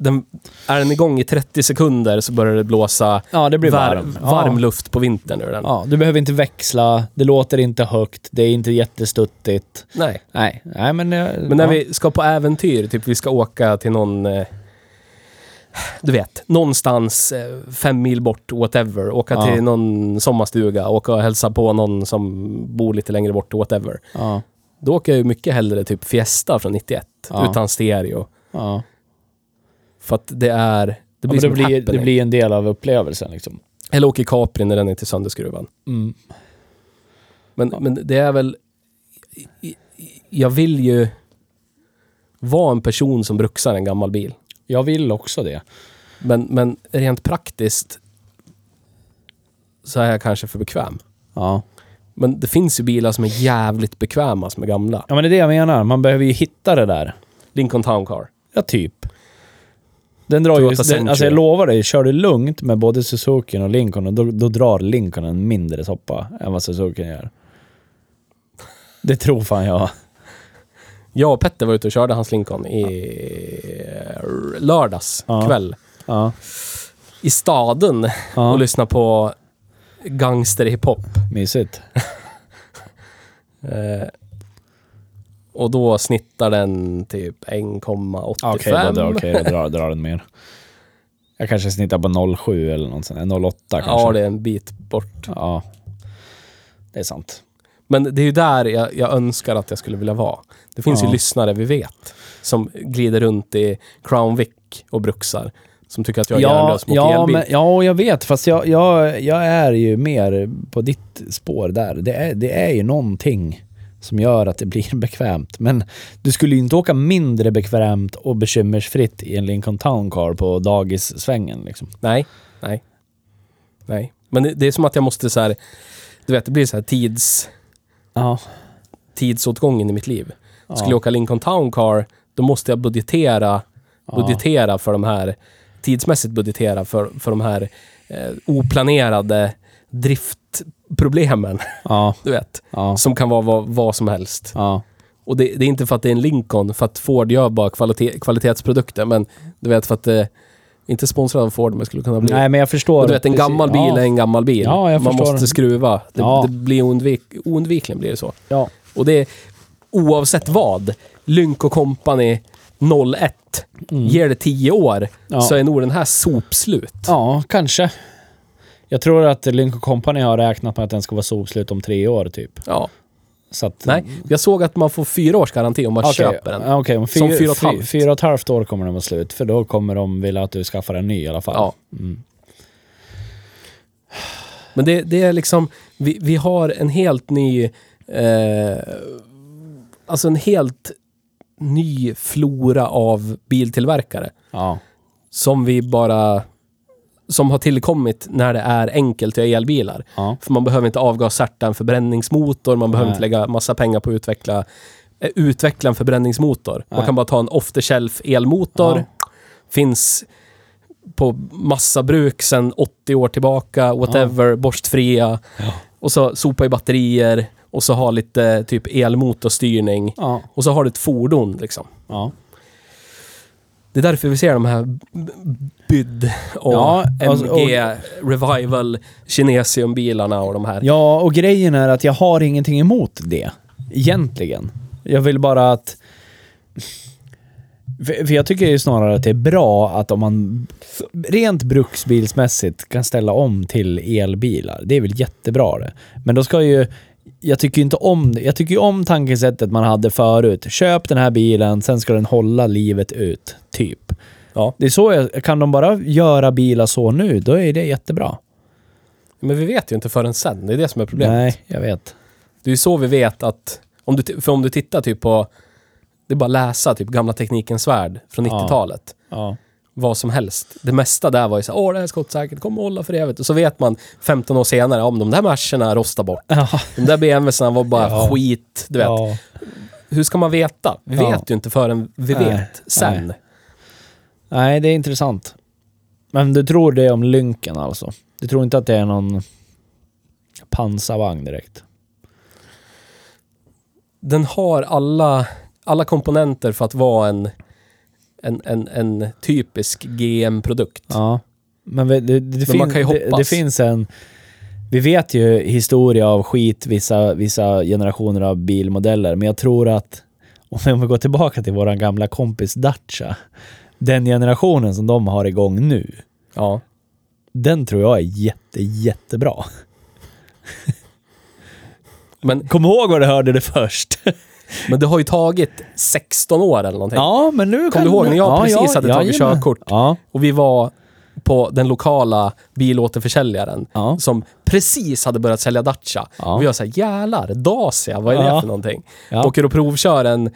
den, är den igång i 30 sekunder så börjar det blåsa Ja, det blir var- varm. varm Ja. luft på vintern ur den. Ja, du behöver inte växla, det låter inte högt, det är inte jättestuttigt. Nej. Nej, nej men... eh, Men när ja. vi ska på äventyr, typ vi ska åka till någon... Eh, du vet, någonstans eh, fem mil bort, whatever. Åka Ja. till någon sommarstuga, åka och hälsa på någon som bor lite längre bort, whatever. Ja, Då åker jag ju mycket hellre typ Fiesta från 91, Ja. utan stereo. ja. För att det är... Det blir som det, blir, det blir en del av upplevelsen liksom. Eller åker Capri när den är till sönderskruvad. Mm. Men, men det är väl... Jag vill ju vara en person som bruxar en gammal bil. Jag vill också det. Men, men rent praktiskt så är jag kanske för bekväm. Ja. Men det finns ju bilar som är jävligt bekväma som är gamla. ja, men det är det jag menar. Man behöver ju hitta det där. Lincoln Town Car. Ja, typ. Den drar ju... Den, alltså jag lovar dig, kör du lugnt med både Suzuki och Lincoln, då, då drar Lincoln en mindre soppa än vad Suzuki gör. Det tror fan jag. Jag och Petter var ute och körde hans Lincoln i lördags Ja. kväll. Ja. I staden ja. och lyssnade på gangsterhiphop. Mysigt. Eh, och då snittar den typ 1,85. Okej, då, då, okej, då drar, drar den mer. Jag kanske snittar på 07 eller något sånt. 08 kanske. Ja, det är en bit bort. Ja. Det är sant. Men det är ju där jag, jag önskar att jag skulle vilja vara. Det finns Ja. ju lyssnare vi vet som glider runt i Crown Vic och bruxar. Som tycker att jag är Ja, hjärndöd som åker ja, elbil. men, ja, jag vet. Fast jag, jag, jag är ju mer på ditt spår där. Det är, det är ju någonting som gör att det blir bekvämt. Men du skulle ju inte åka mindre bekvämt och bekymmersfritt i en Lincoln Town Car på dagissvängen. Liksom. Nej, nej. Nej. Men det, det är som att jag måste så här, du vet, det blir så här tids, Ja. tidsåtgången i mitt liv. Ja. Skulle jag åka Lincoln Town Car, då måste jag budgetera, budgetera för de här, tidsmässigt budgetera för, för de här eh, oplanerade driftproblemen, Ja. du vet. Ja. Som kan vara vad, vad som helst. Ja. Och det, det är inte för att det är en Lincoln, för att Ford gör bara kvalitet, kvalitetsprodukter, men du vet för att det inte sponsrad av Ford, men skulle kunna bli. Nej, men jag förstår. och du vet, en gammal bil är en gammal bil. Ja, jag Man förstår. måste skruva. Det, det blir oundvik, oundvikligen blir det så. Ja. Och det är oavsett vad. Lynk Company 01. Mm. Ger det 10 år Ja. så är nog den här sopslut. Ja, kanske. Jag tror att Lynk Company har räknat med att den ska vara solslut om tre år typ. Ja. Så att, Nej, jag såg att man får fyra års garanti om man Okej, köper den. Okej, om Som fyra, fyra och ett halvt. fyra och ett halvt år kommer den vara slut. För då kommer de vilja att du skaffar en ny i alla fall. Ja. Mm. Men det, det är liksom, vi, vi har en helt ny, eh, alltså en helt ny flora av biltillverkare. Ja. Som vi bara, som har tillkommit när det är enkelt att göra elbilar. Ja. För man behöver inte avgassärta en förbränningsmotor, man behöver Nej. inte lägga massa pengar på att utveckla, eh, utveckla en förbränningsmotor. Man Nej. kan bara ta en off the shelf elmotor. Finns på massa bruk sedan 80 år tillbaka, whatever, borstfria. Ja. Och så sopa i batterier och så ha lite typ elmotorstyrning. Ja. Och så har du ett fordon liksom. ja. Det är därför vi ser de här b- BYD och Ja, alltså, MG Revival Kinesium-bilarna och de här. Ja, och grejen är att jag har ingenting emot det. Egentligen. Jag vill bara att... För jag tycker ju snarare att det är bra att om man rent bruksbilsmässigt kan ställa om till elbilar. Det är väl jättebra det. Men då ska ju... Jag tycker inte om det. Jag tycker ju om tankesättet man hade förut. Köp den här bilen, sen ska den hålla livet ut. Typ. Ja. Det är så jag, kan de bara göra bilar så nu, då är det jättebra. Men vi vet ju inte förrän sen. Det är det som är problemet. Nej, jag vet. Det är ju så vi vet att... Om du, för om du tittar typ på... Det är bara att läsa typ gamla Teknikens Värld från Ja. 90-talet. Ja. Vad som helst. Det mesta där var ju så här, åh det här är skottsäkert, kommer hålla för evigt. Och så vet man 15 år senare, om de där Mercerna rostar bort. Ja. De där BMWsarna var bara Ja. skit, du vet. Ja. Hur ska man veta? Vi Ja. vet ju inte förrän vi vet sen. Nej. Nej, det är intressant. Men du tror det om Lynken alltså? Du tror inte att det är någon pansarvagn direkt? Den har alla, alla komponenter för att vara en, en, en, en typisk GM-produkt. Ja. Men det, det, det, Men man kan ju det, hoppas. det finns en... Vi vet ju historia av skit, vissa, vissa generationer av bilmodeller, men jag tror att om vi går tillbaka till våran gamla kompis Dacia, den generationen som de har igång nu, Ja. den tror jag är jätte, jättebra. Men, Kom ihåg vad du hörde det först. men det har ju tagit 16 år eller någonting. Ja, men nu kan du ihåg när jag precis hade tagit jajamän. körkort? Ja, Och vi var på den lokala bilåterförsäljaren ja. som precis hade börjat sälja Dacia. Ja. Och vi var såhär, jävlar, Dacia, vad är det Ja. för någonting? ja. Åker och provkör en,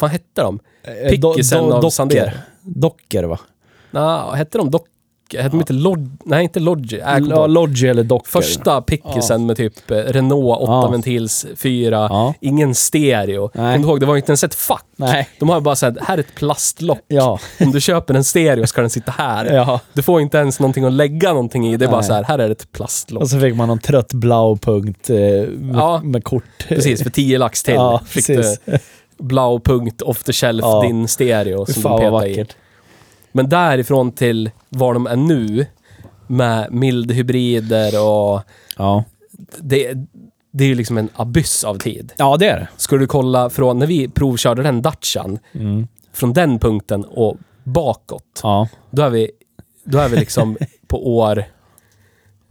vad hette de? Eh, Pickisen do- do- av docker. Docker va? Nej, hette de Dock? Hette de inte Lod... Nej, inte Logi. Äh, Ja. Logi eller Docker. Första pickisen med typ eh, Renault 8 Ja. ventils 4, Ja. ingen stereo. Nej. Kommer du ihåg? Det var inte ens ett fack. Nej. De har bara sagt, här är ett plastlock. Ja. Om du köper en stereo ska den sitta här. ja. Du får inte ens någonting att lägga någonting i. Det är bara Nej. så här, här är ett plastlock. Och så fick man någon trött blau punkt eh, med, Ja. med kort. Precis, för 10 lax till Ja, fick precis. Du blau punkt off the shelf, Ja. din stereo som fan vad petar i. Men därifrån till var de är nu med mildhybrider och Ja. det, det är ju liksom en abyss av tid. ja, det är det. Ska du kolla från när vi provkörde den Dacian, Mm. från den punkten och bakåt, Ja. då är vi, då är vi liksom på år...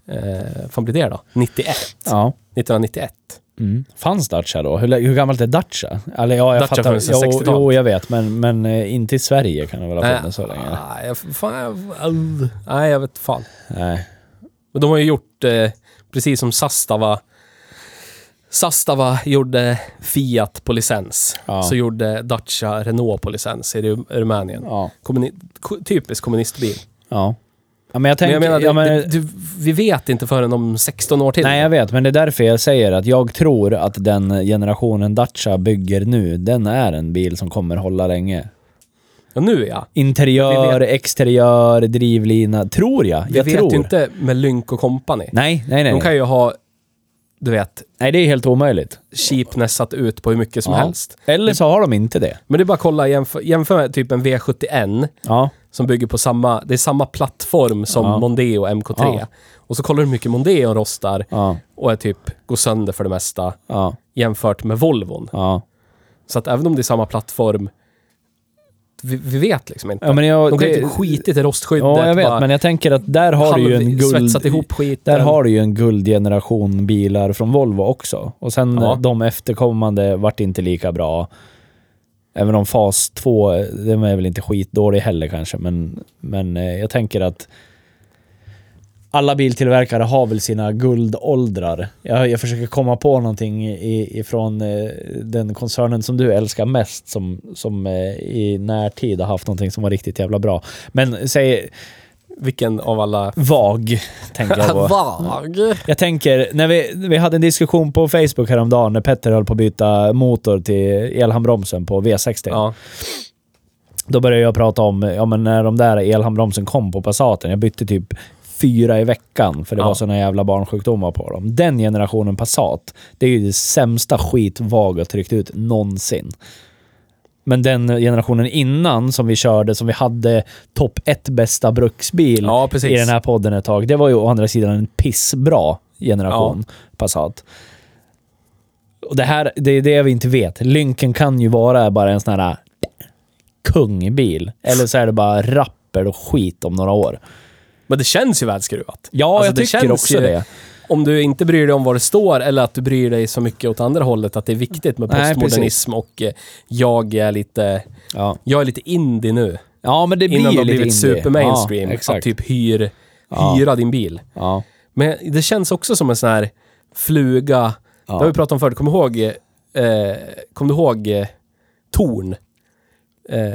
Eh, blir det då? 91. ja. 1991. Mm. Fanns Dacia då? Hur, hur gammalt är Dacia? Eller ja, jag Dacia fattar. Jo, 60-talet. jo, jag vet. Men, men eh, inte i Sverige kan det väl ha funnits så länge? Nej, jag, fan, jag, nej, jag vet fan. Nej. Men de har ju gjort, eh, precis som Sastava, Sastava gjorde Fiat på licens. Ja. Så gjorde Dacia Renault på licens i Ru- Rumänien. Ja. Kommuni- ko- typisk kommunistbil. Ja. Ja, men jag Men tänker... jag menar, ja, men, det, du, vi vet inte förrän om 16 år till. Nej, jag vet. Men det är därför jag säger att jag tror att den generationen Dacia bygger nu, den är en bil som kommer hålla länge. Ja, nu ja. Interiör, exteriör, drivlina. Tror jag. Vi jag vet tror. ju inte med Lynk och Company. Nej, nej, nej. De kan ju ha, du vet, Nej, det är helt omöjligt. cheapnessat ut på hur mycket som Ja. helst. Eller så har de inte det. Men det är bara att kolla, jämför, jämför med typ en V71 Ja. Som bygger på samma, det är samma plattform som Ja. Mondeo MK3. Ja. Och så kollar du hur mycket Mondeo rostar Ja. och är typ, går sönder för det mesta jämfört med Volvon. Så att även om det är samma plattform vi, vi vet liksom inte. Ja, jag, de kan det- inte skitit i rostskyddet. Ja, jag vet, men jag tänker att där har du ju en guld... Ihop skiten. Där har du ju en guldgeneration bilar från Volvo också. Och sen eh, de efterkommande vart inte lika bra. Även om fas 2, den är väl inte skitdålig heller kanske, men, men eh, jag tänker att alla biltillverkare har väl sina guldåldrar. Jag, jag försöker komma på någonting i, ifrån eh, den koncernen som du älskar mest som, som eh, i närtid har haft någonting som var riktigt jävla bra. Men säg vilken av alla... VAG, tänker jag på. Vag. Jag tänker, när vi, vi hade en diskussion på Facebook häromdagen när Petter höll på att byta motor till elhandbromsen på V60. Ja. Då började jag prata om, ja men när de där elhandbromsen kom på Passaten, jag bytte typ fyra i veckan för det Ja. var såna jävla barnsjukdomar på dem. Den generationen Passat, det är ju det sämsta skit VAG har tryckt ut någonsin. Men den generationen innan som vi körde, som vi hade topp ett bästa bruksbil Ja, i den här podden ett tag. Det var ju å andra sidan en pissbra generation Passat. Och det här, det är det vi inte vet. Lynken kan ju vara bara en sån här kungbil. Eller så är det bara rapper och skit om några år. Men det känns ju välskruvat. Ja, Alltså, jag det tycker också ju- det. Om du inte bryr dig om vad det står eller att du bryr dig så mycket åt andra hållet att det är viktigt med Nej, postmodernism och eh, jag är lite... Ja, Jag är lite indie nu. ja men det blir innan du har blivit indie. super mainstream. Ja, att typ hyr, Ja. hyra din bil. Ja, Men det känns också som en sån här fluga. Det har vi pratat om förut. Kommer du ihåg, eh, kom du ihåg eh, Torn? Eh,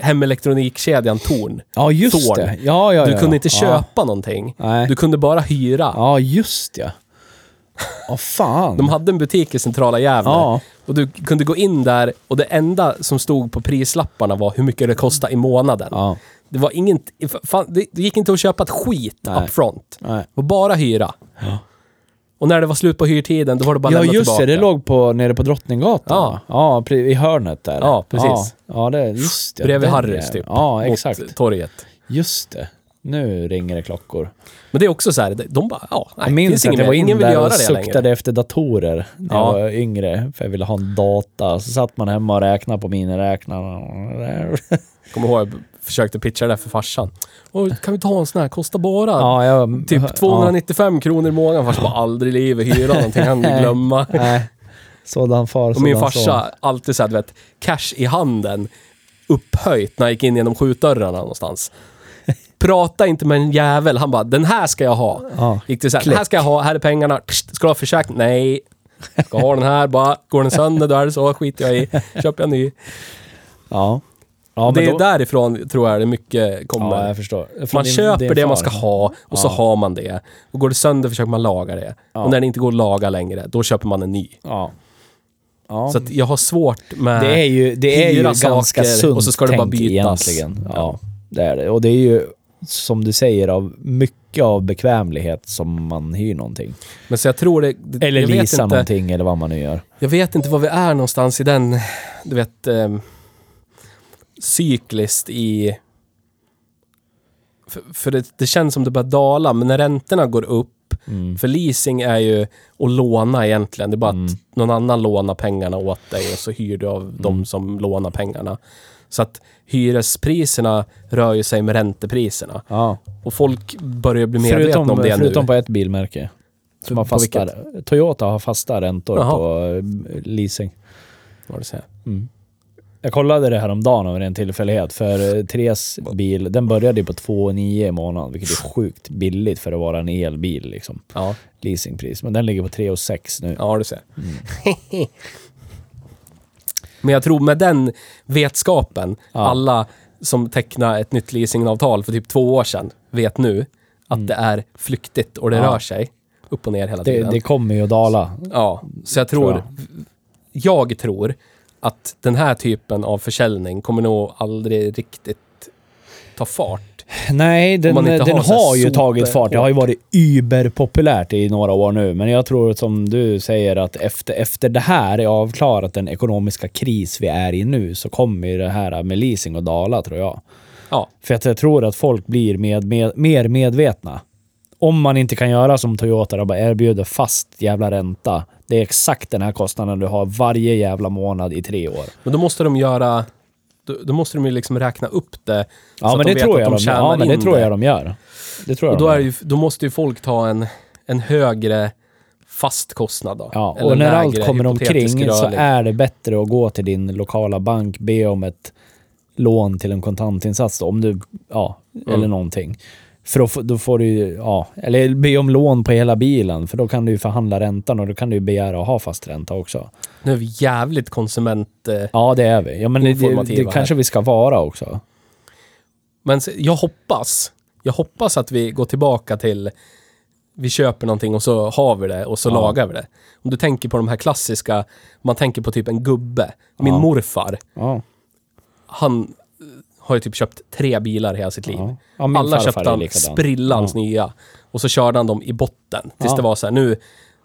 hemelektronikkedjan Torn. ja just Thorn. det. Ja, ja, Du ja, kunde inte ja. köpa någonting. Nej. Du kunde bara hyra. Ja, just ja. Åh fan. De hade en butik i centrala Gävle. Ja. Och du kunde gå in där och det enda som stod på prislapparna var hur mycket det kostade i månaden. Ja, Det var inget... Fan, det, det gick inte att köpa ett skit Nej. up front. nej. Det var bara hyra. Ja. Och när det var slut på hyrtiden, då var det bara Ja lämna just tillbaka. det, det låg på, nere på Drottninggatan. Ja. ja i hörnet där. Ja, precis. Ja, ja det, just det. Bredvid Harrys typ. Ja, mot exakt. torget. Just det. Nu ringer det klockor. Men det är också så här, de bara, ja, nej, Jag minns att jag var mer. in ingen vill där och suktade längre. efter datorer när Ja. jag var yngre. För jag ville ha en data. Så satt man hemma och räknade på miniräknaren. Kommer ihåg, jag försökte pitcha det där för farsan. Kan vi ta en sån här, kostar bara Ja, jag, typ 295 kronor i månaden. Farsan bara, aldrig i livet hyra någonting, han glömma. Ja, nej. Sådan far, Och min sådan farsa, son. alltid såhär, du vet, cash i handen, upphöjt när jag gick in genom skjutdörrarna någonstans. Prata inte med en jävel. Han bara, den här ska jag ha. Ja. Gick det såhär, den här ska jag ha, här är pengarna. Ska du ha försäkring? Nej. Ska ha den här bara. Går den sönder, då är det så. Skiter jag i. Köper jag en ny. Ja. Ja det är då- därifrån, tror jag, det mycket kommer. Ja, jag förstår. Från man din- köper din det man ska ha och så Ja. har man det. Och går det sönder försöker man laga det. Ja. Och när det inte går att laga längre, då köper man en ny. Ja. Så att jag har svårt med... Det är ju, det är ju ganska sunt och så ska det bara bytas. egentligen. Ja, det är det. Och det är ju, som du säger, av mycket av bekvämlighet som man hyr någonting. Men så jag tror det... det Eller leasar någonting, eller vad man nu gör. Jag vet inte var vi är någonstans i den, du vet, eh, cykliskt i... För, för det, det känns som det börjar dala, men när räntorna går upp, Mm. för leasing är ju att låna egentligen. Det är bara Mm. att någon annan lånar pengarna åt dig och så hyr du av Mm. de som lånar pengarna. Så att hyrespriserna rör ju sig med räntepriserna. Ja. Och folk börjar bli medvetna Förutom, om det förutom nu. på ett bilmärke. Som har fasta, Toyota har fasta räntor Jaha. på eh, leasing. Vad det säger. Jag kollade det här om dagen av en tillfällighet. För eh, Therese bil, den började ju på 2,9 i månaden. Vilket är sjukt billigt för att vara en elbil liksom. Ja, Leasingpris. Men den ligger på 3,6 nu. ja du ser. Mm. Men jag tror med den vetskapen, Ja. alla som tecknade ett nytt leasingavtal för typ två år sedan vet nu att det är flyktigt och det Mm. Ja. rör sig upp och ner hela Det, tiden. det kommer ju att dala. ja, så jag Tror tror, jag. tror att den här typen av försäljning kommer nog aldrig riktigt ta fart. Nej, den, den har ju tagit fart. Det har ju varit überpopulärt i några år nu. Men jag tror som du säger att efter, efter det här är avklarat, den ekonomiska kris vi är i nu, så kommer ju det här med leasing att dala tror jag. Ja, För att jag tror att folk blir med, med, mer medvetna. Om man inte kan göra som Toyota och bara erbjuder fast jävla ränta. Det är exakt den här kostnaden du har varje jävla månad i tre år. men då måste de göra då, då måste de ju liksom räkna upp det. Ja, så men att det tror jag de, tjänar ja, men det tror jag de gör. Det tror jag Och de då, är gör. ju, då måste ju folk ta en, en högre fast kostnad då. Ja, och när allt kommer omkring så rörlig. är det bättre att gå till din lokala bank, be om ett lån till en kontantinsats då, om du, ja, Mm. eller någonting. För då, får- då får du ju, ja, eller be om lån på hela bilen, för då kan du ju förhandla räntan och då kan du ju begära att ha fast ränta också. Nu är vi jävligt konsument... Eh, Ja, det är vi. Ja, men det, det, det kanske vi ska vara också. Men jag hoppas, jag hoppas att vi går tillbaka till vi köper någonting och så har vi det och så Ja. lagar vi det. Om du tänker på de här klassiska, man tänker på typ en gubbe. Min Ja. morfar, Ja. han har ju typ köpt tre bilar hela sitt liv. Ja. Ja, Alla köpte han sprillans nya. Och så körde han dem i botten. Tills Ja. det var så här, nu,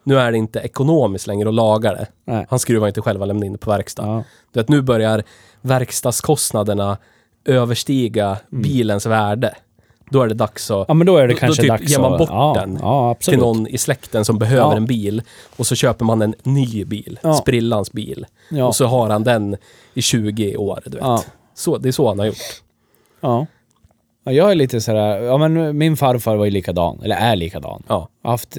nu är det inte ekonomiskt längre att laga det. Nej. Han skruvar inte själv, han lämnade in det på verkstad. Ja. Du vet, nu börjar verkstadskostnaderna överstiga bilens värde. Då är det dags att... Mm. ja, men då är det Då- kanske då typ dags ger man bort ja, den Ja, absolut. till någon i släkten som behöver Ja. en bil. Och så köper man en ny bil. Ja. Sprillans bil. Ja. Och så har han den i 20 år, du vet. Så, det är så han har gjort. Ja. ja. Jag är lite sådär, ja men min farfar var ju likadan, eller är likadan. Ja. Har haft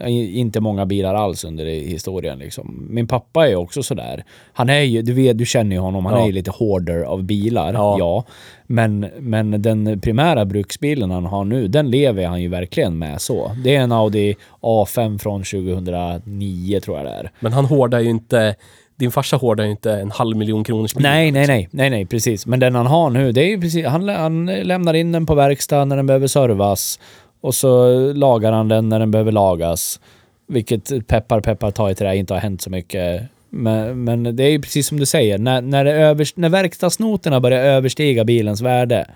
eh, inte många bilar alls under i historien liksom. Min pappa är också sådär. Han är ju, du vet, du känner ju honom, han Ja. är ju lite hoarder av bilar, Ja. ja. Men, men den primära bruksbilen han har nu, den lever han ju verkligen med så. Det är en Audi A5 från 2009 tror jag det är. Men han hårdar ju inte... Din farsa hårdar ju inte en halv miljon kronors bil. Nej, nej, nej, nej, nej, precis. Men den han har nu, det är ju precis, han, han lämnar in den på verkstad när den behöver servas och så lagar han den när den behöver lagas. Vilket peppar peppar ta i trä inte har hänt så mycket. Men, men det är ju precis som du säger, när, när, det övers, när verkstadsnoterna börjar överstiga bilens värde,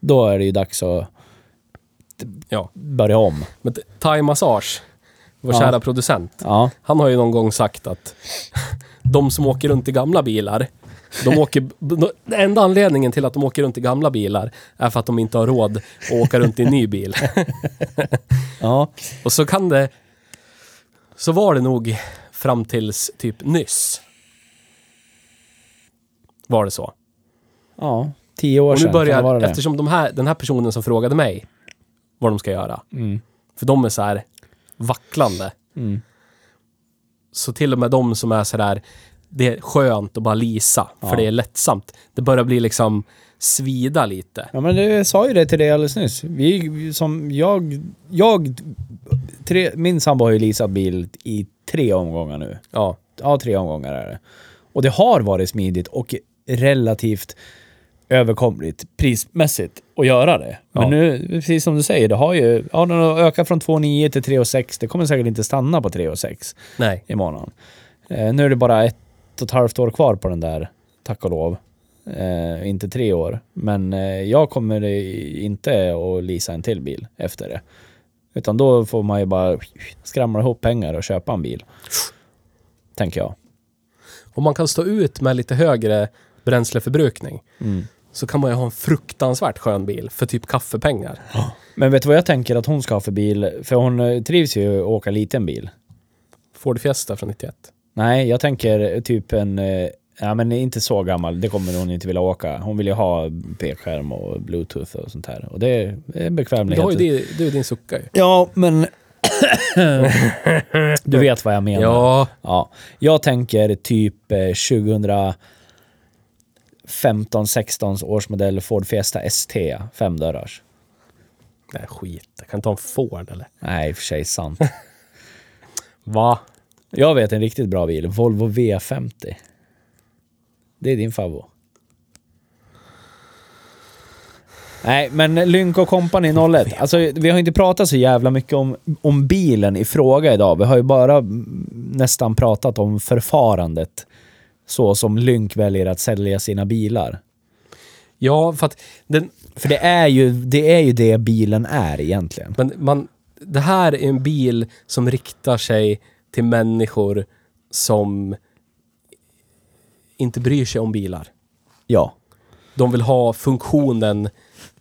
då är det ju dags att Ja. börja om. Men Thai Massage, vår Ja. kära producent, Ja, han har ju någon gång sagt att de som åker runt i gamla bilar, de åker, den enda anledningen till att de åker runt i gamla bilar är för att de inte har råd att åka runt i en ny bil. ja, Och så kan det... Så var det nog fram tills typ nyss. Var det så. ja. Tio år Och nu sedan, kan det börjar, det? eftersom de här, den här personen som frågade mig vad de ska göra, Mm. för de är så här vacklande. Mm. Så till och med de som är så där, det är skönt att bara lisa, för Ja. det är lättsamt. Det börjar bli liksom svida lite. Ja men det sa ju det till dig alldeles nyss. Vi, vi- som jag, jag, tre, min sambo har ju leasat bil i tre omgångar nu. Ja. Ja, tre omgångar är det. Och det har varit smidigt och relativt överkomligt prismässigt att göra det. Men Ja. nu, precis som du säger, det har ju, ja den har ökat från 2,9 till 3,6. Det kommer säkert inte stanna på 3,6 Nej. i månaden. Eh, nu är det bara ett och ett halvt år kvar på den där, tack och lov. Eh, inte tre år. Men eh, jag kommer inte att leasa en till bil efter det. Utan då får man ju bara skramla ihop pengar och köpa en bil. Tänker jag. Om man kan stå ut med lite högre bränsleförbrukning Mm så kan man ju ha en fruktansvärt skön bil för typ kaffepengar. Men vet du vad jag tänker att hon ska ha för bil? För hon eh, trivs ju att åka liten bil. Ford Fiesta från 91. Nej, jag tänker typ en... Eh, ja men inte så gammal, det kommer hon inte vilja åka. Hon vill ju ha p-skärm och bluetooth och sånt här. Och det är en bekvämlighet. Du har ju det du är din sucka ju. Ja, men... du vet vad jag menar. Ja. ja. Jag tänker typ eh, 2000... 15-16 årsmodell Ford Fiesta ST, femdörrars. Nej, skit. Jag kan ta en Ford eller? Nej, i och för sig sant. Va? Jag vet en riktigt bra bil. Volvo V50. Det är din favvo. Nej, men Lynk och Company 01. Alltså, vi har inte pratat så jävla mycket om, om bilen i fråga idag. Vi har ju bara nästan pratat om förfarandet så som Lynk väljer att sälja sina bilar. Ja, för att den, För det är ju det, är ju det bilen är egentligen. men man, det här är en bil som riktar sig till människor som inte bryr sig om bilar. Ja. De vill ha funktionen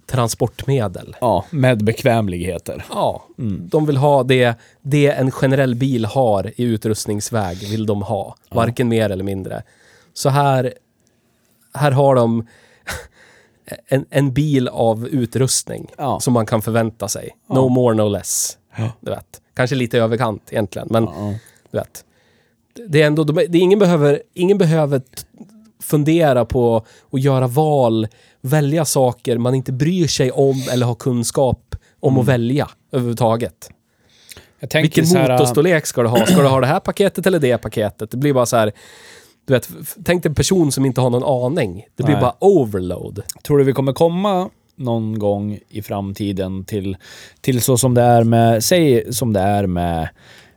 transportmedel. Ja, med bekvämligheter. Ja, de vill ha det, det en generell bil har i utrustningsväg, vill de ha. Varken mer eller mindre. Så här, här har de en, en bil av utrustning Ja. som man kan förvänta sig. Ja. No more, no less. Du vet. Kanske lite överkant egentligen, men du vet. Det är ändå, de, det är ingen behöver, ingen behöver fundera på att göra val, välja saker man inte bryr sig om eller har kunskap om Mm. att välja överhuvudtaget. Jag Vilken här, motorstorlek ska du ha? Ska du ha det här paketet eller det paketet? Det blir bara så här... Du vet, tänk dig en person som inte har någon aning. Det blir Nej. bara overload. Tror du vi kommer komma någon gång i framtiden till, till så som det är med, säg som det är med,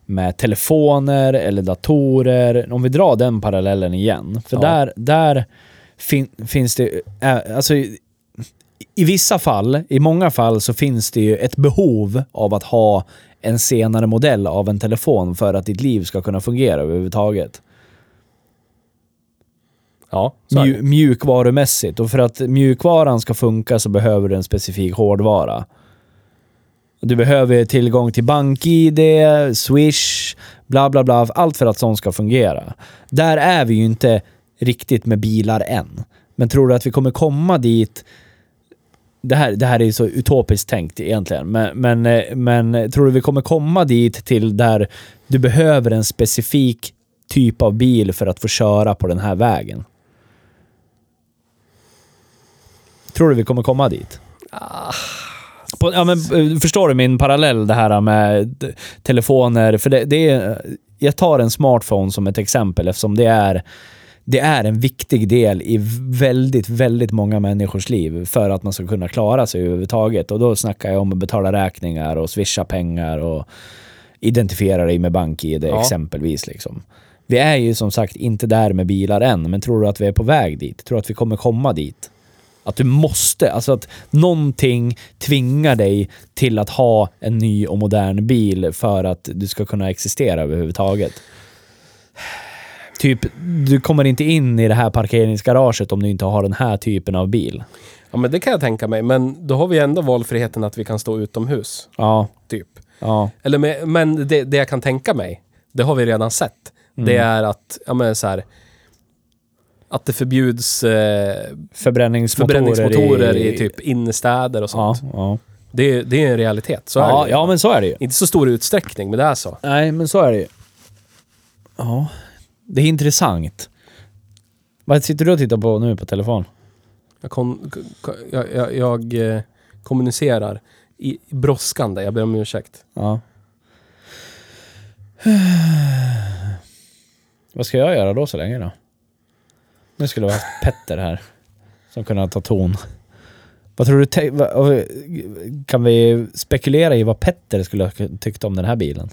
med telefoner eller datorer. Om vi drar den parallellen igen. För Ja. där, där fin, finns det, alltså i, vissa fall, i många fall så finns det ju ett behov av att ha en senare modell av en telefon för att ditt liv ska kunna fungera överhuvudtaget. Ja, Mju, mjukvarumässigt. Och för att mjukvaran ska funka så behöver du en specifik hårdvara. Du behöver tillgång till BankID, Swish, bla bla bla. Allt för att sånt ska fungera. Där är vi ju inte riktigt med bilar än. Men tror du att vi kommer komma dit? Det här, det här är ju så utopiskt tänkt egentligen. Men, men, eh, men tror du vi kommer komma dit till där du behöver en specifik typ av bil för att få köra på den här vägen? Tror du vi kommer komma dit? På, ja, men, eh, förstår du min parallell det här med telefoner? För det, det är, jag tar en smartphone som ett exempel eftersom det är, det är en viktig del i väldigt, väldigt många människors liv för att man ska kunna klara sig överhuvudtaget. Och då snackar jag om att betala räkningar och swisha pengar och identifiera dig med BankID Ja. exempelvis. Liksom. Vi är ju som sagt inte där med bilar än, men tror du att vi är på väg dit? Tror du att vi kommer komma dit? Att du måste, alltså att någonting tvingar dig till att ha en ny och modern bil för att du ska kunna existera överhuvudtaget. Typ, du kommer inte in i det här parkeringsgaraget om du inte har den här typen av bil. Ja, men det kan jag tänka mig. Men då har vi ändå valfriheten att vi kan stå utomhus, Ja, typ. ja, Eller med, men det, det jag kan tänka mig, det har vi redan sett. Det är att, ja men så här, att det förbjuds eh, förbränningsmotorer, förbränningsmotorer i, typ innerstäder och Ja, sånt. ja. Det, är- det är en realitet. Så är Ja, det. ja, men så är det ju. Inte så stor utsträckning, men det är så. Nej, men så är det ju. Ja, det är intressant. Vad sitter du och tittar på nu på telefon? Jag, kon, ko- jag, jag, jag eh, kommunicerar i, i brådskande. Jag ber om ursäkt. Ja. Vad ska jag göra då så länge då? Nu skulle vi ha haft Petter här. Som kunde ta ton. Vad tror du? Kan vi spekulera i vad Petter skulle ha tyckt om den här bilen?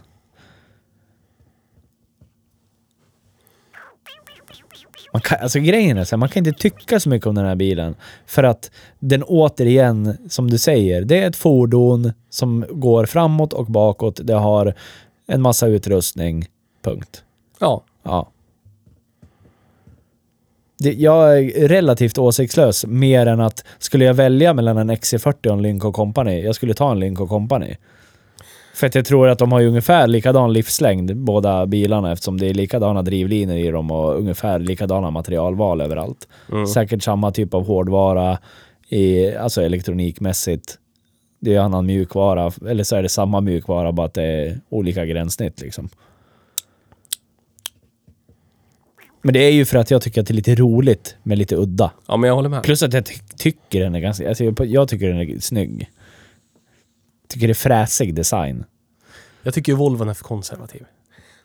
Man kan, alltså grejen är så här, man kan inte tycka så mycket om den här bilen. För att den återigen, som du säger, det är ett fordon som går framåt och bakåt. Det har en massa utrustning. Punkt. Ja, Ja. Det, jag är relativt åsiktslös, mer än att skulle jag välja mellan en XC40 och en Lynk Company, jag skulle ta en Lynk Company. För att jag tror att de har ju ungefär likadan livslängd, båda bilarna, eftersom det är likadana drivlinor i dem och ungefär likadana materialval överallt. Mm. Säkert samma typ av hårdvara, i, alltså elektronikmässigt. Det är annan mjukvara, eller så är det samma mjukvara, bara att det är olika gränssnitt liksom. Men det är ju för att jag tycker att det är lite roligt med lite udda. ja men jag håller med. Plus att jag ty tycker den är ganska... Alltså jag, jag tycker den är snygg. Tycker det är fräsig design. Jag tycker ju Volvon är för konservativ.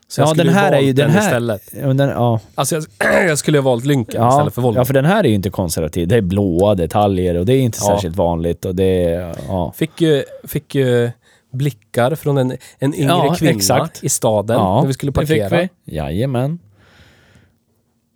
Så Ja, den här är ju- den här- istället. Ja, den, ja, Alltså jag, jag skulle ha valt Lynken ja, istället för Volvo. ja, för den här är ju inte konservativ. Det är blåa detaljer och det är inte Ja. särskilt vanligt. Och det ja. Fick ju, fick ju blickar från en, en yngre kvinna exakt. i staden när vi skulle det fick parkera. vi. Jajamän.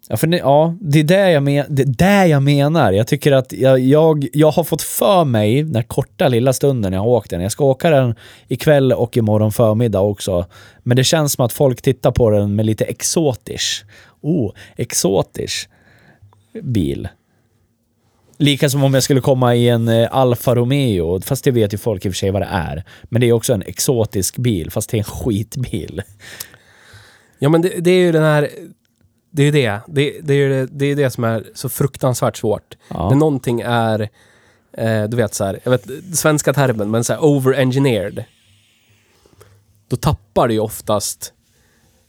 Ja, för det, ja, det är det jag, men, det är jag menar. Jag tycker att jag, jag, jag har fått för mig den här korta lilla stunden jag har åkt den. Jag ska åka den ikväll och imorgon förmiddag också. Men det känns som att folk tittar på den med lite exotisk, Oh, exotisk bil. Lika som om jag skulle komma i en eh, Alfa Romeo, fast det vet ju folk i och för sig vad det är. Men det är också en exotisk bil, fast det är en skitbil. Ja men det, det är ju den här det är det. Det, det, är, det, är det som är så fruktansvärt svårt. Ja. När någonting är, eh, du vet så här, jag vet svenska termen, men så här over-engineered. Då tappar det ju oftast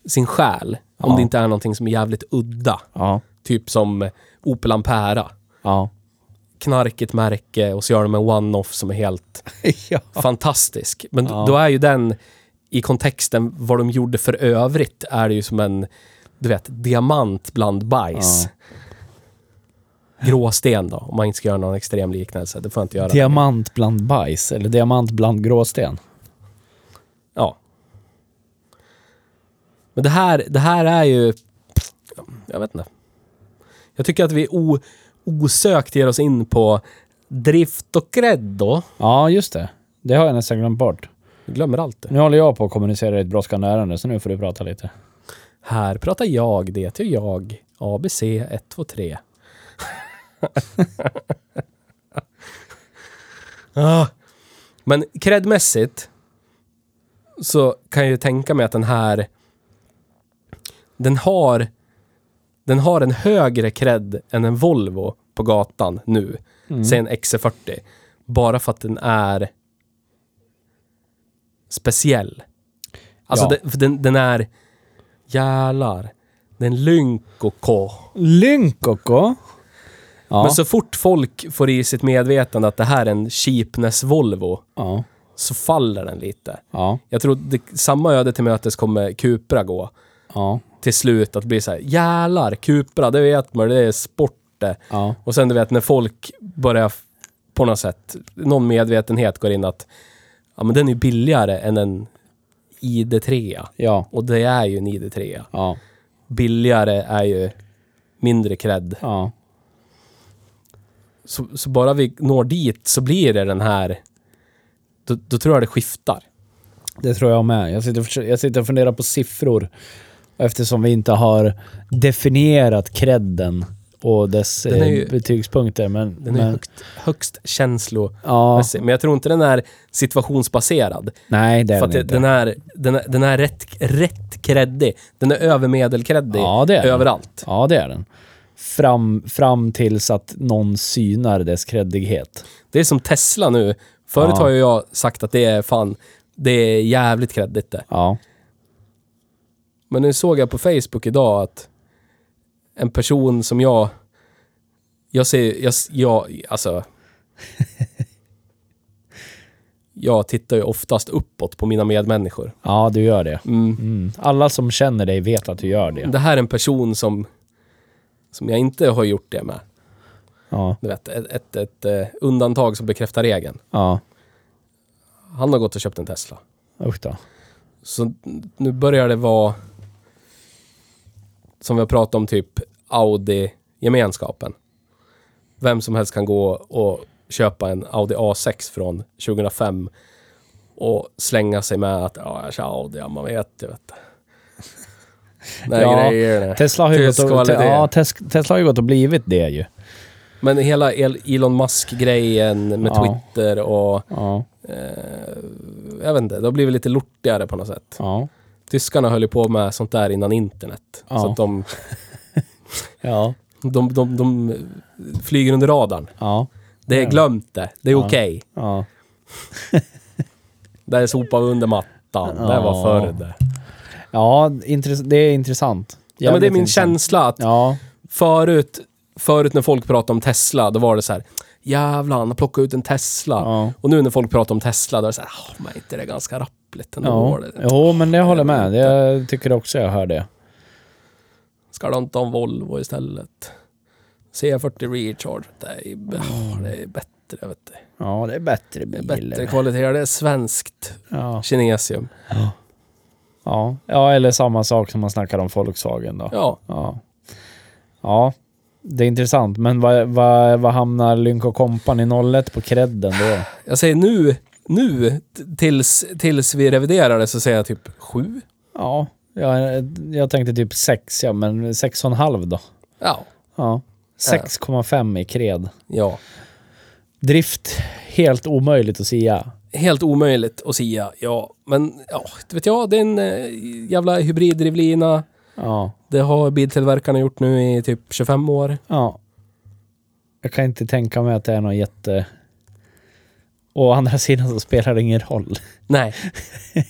sin själ. Om Ja. det inte är någonting som är jävligt udda. Ja. Typ som Opel Ampera. Ja. Knarkigt märke och så gör de en one-off som är helt fantastisk. Men då är ju den i kontexten vad de gjorde för övrigt är det ju som en, du vet, diamant bland bajs. Gråsten då, om man inte ska göra någon extrem liknelse. Det får jag inte göra. Diamant bland bajs, eller diamant bland gråsten. Ja. Men det här, det här är ju... Jag vet inte. Jag tycker att vi o, osökt ger oss in på drift och creddo. Ja, just det. Det har jag nästan glömt bort. Vi glömmer allt det. Nu håller jag på att kommunicera i ett brådskande ärende, så nu får du prata lite. Här pratar jag, det är jag. ABC 123. ah. Men credmässigt så kan jag ju tänka mig att den här den har den har en högre cred än en Volvo på gatan nu. Mm. Säg en XC40. Bara för att den är speciell. Alltså Ja. den, den, den är jävlar. Den lynkoko. Lynkoko. Ja. Men så fort folk får i sitt medvetande att det här är en cheapness Volvo ja. så faller den lite. Ja. Jag tror det, samma öde till mötes kommer Cupra gå Ja. till slut. Att bli så här, jävlar, Cupra, det vet man, det är sport det. Ja. Och sen du vet när folk börjar på något sätt, någon medvetenhet går in att ja men den är billigare än en ID3. Ja. Och det är ju en ID3. Ja. Billigare är ju mindre cred. Ja. Så, så bara vi når dit så blir det den här... Då, då tror jag det skiftar. Det tror jag med. Jag sitter, och jag sitter och funderar på siffror. Eftersom vi inte har definierat credden och dess Den är eh, ju- betygspunkter. Men, Den är men, högst, känslomässig. ja, Men jag tror inte den är situationsbaserad. nej det är För den inte. den är, den är, den är rätt, rätt kreddig. Den är övermedelkreddig Ja, det är den. överallt. Ja, det är den. Fram, fram tills att någon synar dess kreddighet. Det är som Tesla nu. Förut Ja. har ju jag sagt att det är fan, det är jävligt kreddigt det. Ja. Men nu såg jag på Facebook idag att en person som jag... Jag ser... Jag, jag alltså... jag tittar ju oftast uppåt på mina medmänniskor. Ja, du gör det. Mm. Mm. Alla som känner dig vet att du gör det. Det här är en person som... Som jag inte har gjort det med. Ja. Du vet, ett, ett, ett eh, undantag som bekräftar regeln. Ja. Han har gått och köpt en Tesla. Usch då. Så nu börjar det vara... Som vi har pratat om, typ Audi-gemenskapen. Vem som helst kan gå och köpa en Audi A6 från 2005 och slänga sig med att ja, jag kör Audi, ja man vet ju vet. Nej, Ja, grejer. Tesla har ju gått och, te, ja, tes, Tesla har ju gått och blivit det ju. Men hela El- Elon Musk-grejen med Ja. Twitter och... Ja. Eh, jag vet inte, det har blivit lite lortigare på något sätt. Ja. Tyskarna höll ju på med sånt där innan internet. Så att de, Ja. de, de, de flyger under radarn. Ja. Det är glömt det. Det är Ja. okej. Ja. Det är sopa under mattan. Det Ja. var förr det. Ja, det är intressant. Ja, men det är min intressant. känsla att Ja. förut, förut när folk pratade om Tesla, då var det så här Jävlar, han har plockat ut en Tesla. Ja. Och nu när folk pratar om Tesla, då är det så här, "Ah, men är inte det ganska rappligt ändå? Ja. Det- Jo, men det håller jag med. Det- Jag tycker också jag hör det. Ska du inte ha en Volvo istället? C40 Recharge, det är, oh, det är bättre. Vet du. Ja, det är bättre Det är bättre kvalitet. Det är svenskt Ja. kinesium. Ja. ja, eller samma sak som man snackar om Volkswagen då. Ja, Ja. Ja, det är intressant. Men vad, vad, vad hamnar Lynk Company 01 på credden då? jag säger nu, nu tills, tills vi reviderar det så säger jag typ sju. Ja, jag, jag tänkte typ 6, ja, men 6,5 då. Ja. Ja. 6,5 i cred. Ja. Drift, helt omöjligt att säga. Helt omöjligt att säga, ja. Men ja, det vet jag, det är en eh, jävla hybriddrivlina. Ja. Det har biltillverkarna gjort nu i typ 25 år. Ja. Jag kan inte tänka mig att det är någon jätte... Å andra sidan så spelar det ingen roll. Nej.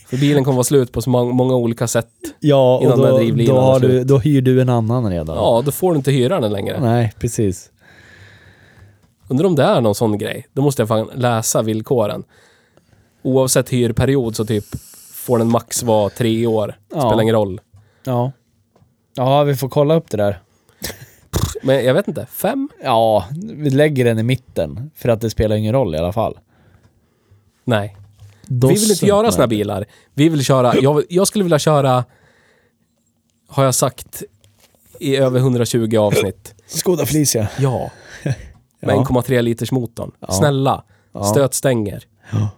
För bilen kommer vara slut på så många, många olika sätt. Ja, och då, då, har du, då hyr du en annan redan. Ja, då får du inte hyra den längre. Nej, precis. Undrar om det är någon sån grej. Då måste jag fan läsa villkoren. Oavsett hyrperiod så typ får den max vara tre år. Ja. Spelar ingen roll. Ja. Ja, vi får kolla upp det där. Men jag vet inte. Fem? Ja, vi lägger den i mitten. För att det spelar ingen roll i alla fall. Nej. Vi vill inte göra såna här bilar. Vi vill köra... Jag, jag skulle vilja köra... Har jag sagt i över 120 avsnitt. Skoda Felicia. Ja. Med Ja. 1,3 liters motorn. Ja. Snälla. Ja. Stötstänger. Ja.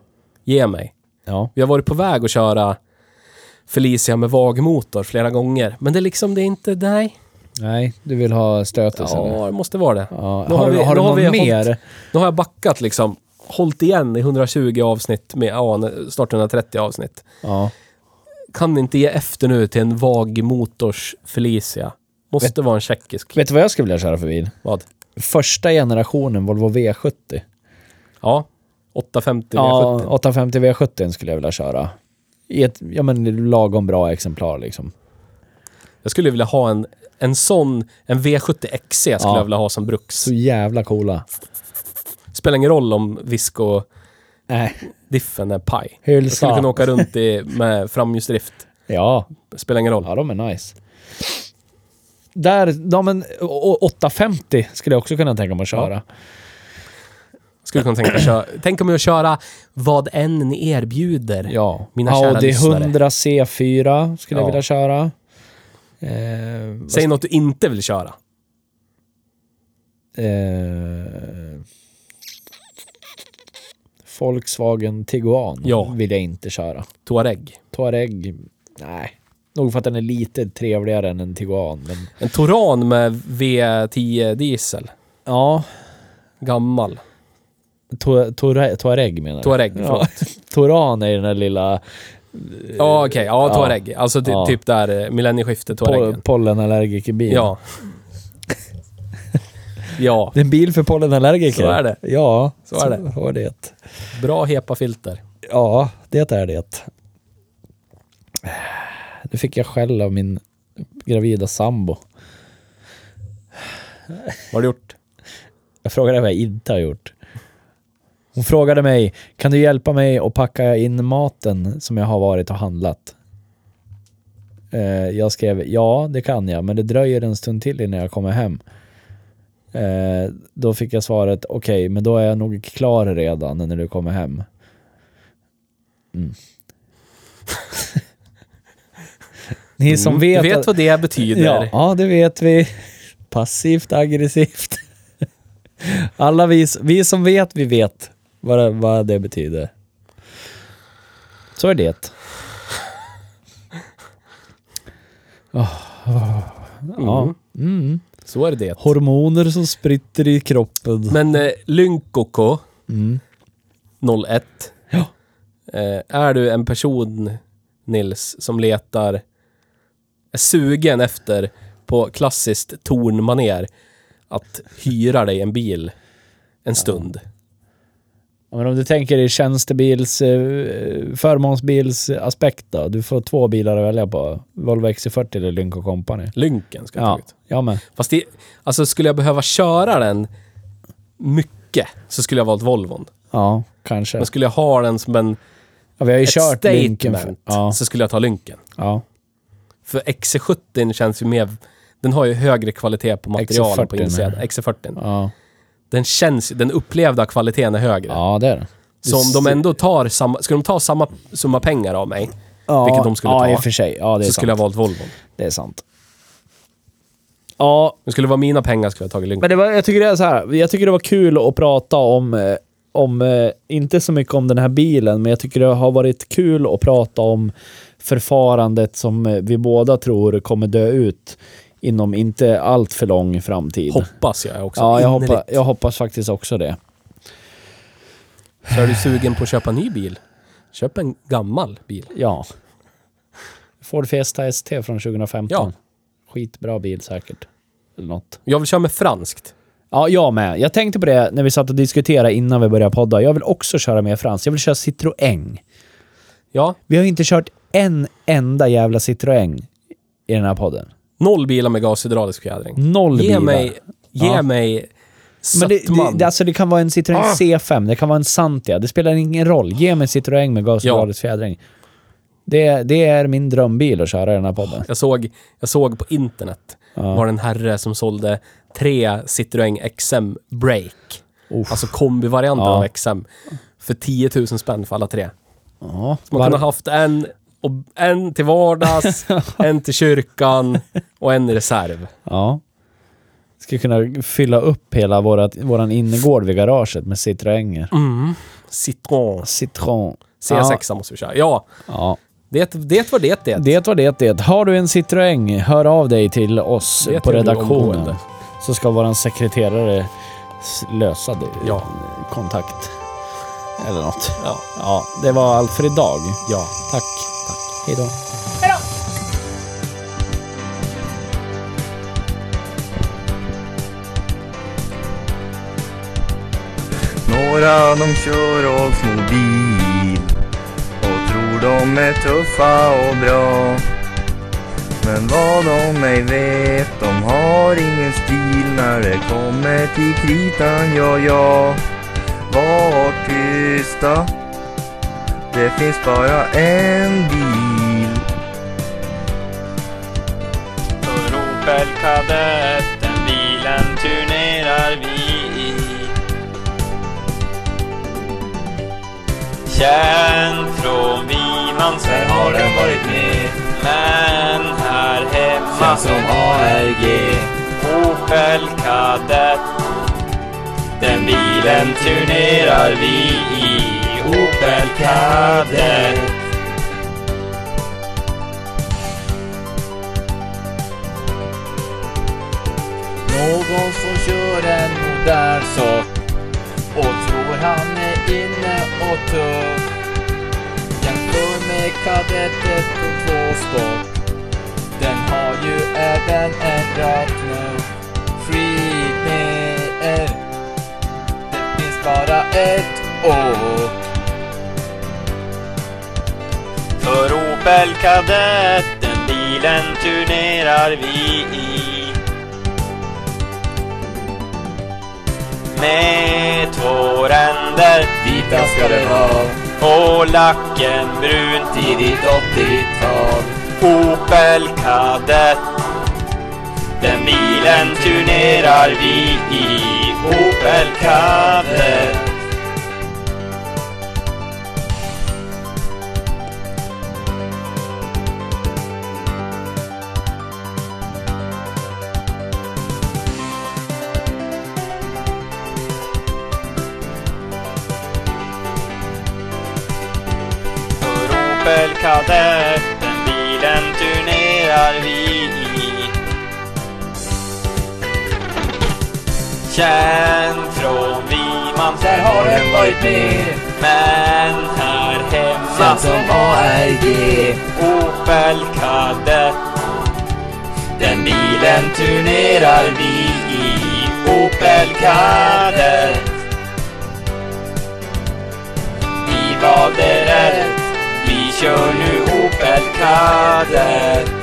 Ge mig. Ja. Vi har varit på väg att köra Felicia med vagmotor flera gånger. Men det är liksom, det är inte... Nej. Nej, du vill ha stötelsen. Ja, det måste vara det. Ja. Nu Har, har vi- har du har någon vi mer? hållit- Nu har jag backat liksom. Hållit igen i 120 avsnitt med, ja, snart 130 avsnitt. Ja. Kan inte ge efter nu till en vagmotors Felicia. Måste vara en tjeckisk. Vet du vad jag skulle vilja köra för bil? Vad? Första generationen Volvo V70. Ja. 850 Ja, V70. 850 V70 skulle jag vilja köra. I ett, ja men lagom bra exemplar liksom. Jag skulle vilja ha en, en sån, en V70 XC skulle Ja. jag vilja ha som bruks. Så jävla coola. Spelar ingen roll om visko Nej. diffen är paj. Jag skulle kunna åka runt i, med framhjulsdrift. Ja, Spelar ingen roll. ja de är nice. Där, ja men och- och 850 skulle jag också kunna tänka mig att köra. Skulle kunna tänka mig att köra, tänka mig att köra vad än ni erbjuder. Ja. Mina kära Audi lyssnare. 100 C4 skulle jag Ja. vilja köra. Eh, Säg något du inte vill köra. Eh, Volkswagen Tiguan Ja. vill jag inte köra. Touareg. Touareg, nej. Nog för att den är lite trevligare än en Tiguan. Men En Touran med V10 diesel. ja, Gammal. to, Toure- Touareg menar du? Touareg, Ja. Touran är den där lilla Ja, okej. Ja, Ja. Touareg. Alltså ty, Ja. typ där eh, millennieskiftet Touaregen. pollenallergikerbil. Ja. Ja. Det är en bil för pollenallergiker. Så är det. Ja, Så är det. Så är det. Bra HEPA-filter. Ja, det är det. Nu fick jag skäll av min gravida sambo. Vad har du gjort? Jag frågade vad jag inte har gjort. Hon frågade mig, kan du hjälpa mig att packa in maten som jag har varit och handlat? Eh, jag skrev, ja det kan jag, men det dröjer en stund till innan jag kommer hem. Eh, då fick jag svaret, okej, men då är jag nog klar redan när du kommer hem. Mm. Ni som Mm. vet... Vet att- vad det betyder. Ja, ja, det vet vi. Passivt aggressivt. Alla vi, vi som vet, vi vet vad det, vad det betyder. Så är det. Oh, oh, ja. Mm. Så är det. Hormoner som spritter i kroppen. Men eh, Lynkoko Mm. 01. Ja. Eh, är du en person, Nils, som letar, är sugen efter, på klassiskt tornmaner, att hyra dig en bil en stund? Ja, Men om du tänker i tjänstebils, eh, förmånsbils aspekt då. Du får två bilar att välja på. Volvo XC40 eller Lynk Company. Lynken ska jag Ja, ut. jag med. Fast det, alltså skulle jag behöva köra den mycket så skulle jag valt Volvon. Ja, kanske. Men skulle jag ha den som en Ja, vi har ju ett kört Lynken. för- Ja, så skulle jag ta Lynken. ja. För XC70 känns ju mer... Den har ju högre kvalitet på materialen på XC40 insidan. med. XC40. Ja. Den känns Den upplevda kvaliteten är högre. ja, det är det. Så om de ändå tar samma... Ska de ta samma summa pengar av mig, ja, vilket de skulle ja, ta, i och för sig. Ja, det är så sant. skulle jag valt Volvo. Det är sant. Ja, Men skulle det vara mina pengar skulle jag tagit Lynk. men det var, jag tycker det är så här. Jag tycker det var kul att prata om, eh, om eh, inte så mycket om den här bilen, men jag tycker det har varit kul att prata om förfarandet som eh, vi båda tror kommer dö ut inom inte allt för lång framtid. Hoppas jag också. ja, jag, hoppa, jag hoppas faktiskt också det. Så är du sugen på att köpa en ny bil? Köp en gammal bil. Ja. Ford Fiesta ST från 2015. Ja. Skitbra bil säkert. Eller något. Jag vill köra med franskt. Ja, jag med. Jag tänkte på det när vi satt och diskuterade innan vi började podda. Jag vill också köra med frans. Jag vill köra Citroën. Ja, Vi har inte kört en enda jävla Citroën i den här podden. Noll bilar med gashydraulisk fjädring. Noll Ge bilar. mig, ge Ja. mig Men det, det, det, alltså det kan vara en Citroën Ah. C5, det kan vara en Santia. Det spelar ingen roll. Ge mig en Citroën med gashydraulisk fjädring. Det, det är min drömbil att köra i den här podden. Jag såg, jag såg på internet Ja. var det en herre som sålde tre Citroën XM Break. Uff. Alltså kombivarianten Ja. av XM. För 10 000 spänn för alla tre. Ja, Man var- kunde ha haft en, och en till vardags, en till kyrkan och en i reserv. ja. Ska kunna fylla upp hela vårat, våran innergård vid garaget med Citroënger. Mm. Citroën. Citroën. C6 måste vi köra. Ja, Ja. det, det var det det. Det var det det. Har du en Citroën, hör av dig till oss Det på redaktionen. Så ska våran sekreterare lösa det. Ja. Kontakt. Eller något. Ja. Ja, det var allt för idag. ja. Tack. Tack. Hej då. Några de kör Oldsmobil och tror de är tuffa och bra. Men vad de ej vet, de har ingen stil när det kommer till kritan, ja ja. Var tysta, det finns bara en bil. För Opel Kadett, den bilen turnerar vi i. Känd från Vimans, där har den varit med. Men här hemma som ARG. Opel Kadett, den bilen turnerar vi i. Opel Kadett. Någon som kör en modern sak och tror han är inne och tuff. Jämför med kadettet på två sport Den har ju även en rattknuff. Freeway. Det finns bara ett och För Opel Kadett, den bilen turnerar vi i. Med två ränder, vita ska det vara. och lacken brun. Tidigt 80-tal. Opel Kadett, den bilen turnerar vi i. Opel Kadett. Känd från Vimans, Där har den varit med. men här hemma Känd som ARG. Opel Kadett, den bilen turnerar vi i. Opel Kadett. Vi valde rätt, vi kör nu Opel Kadett.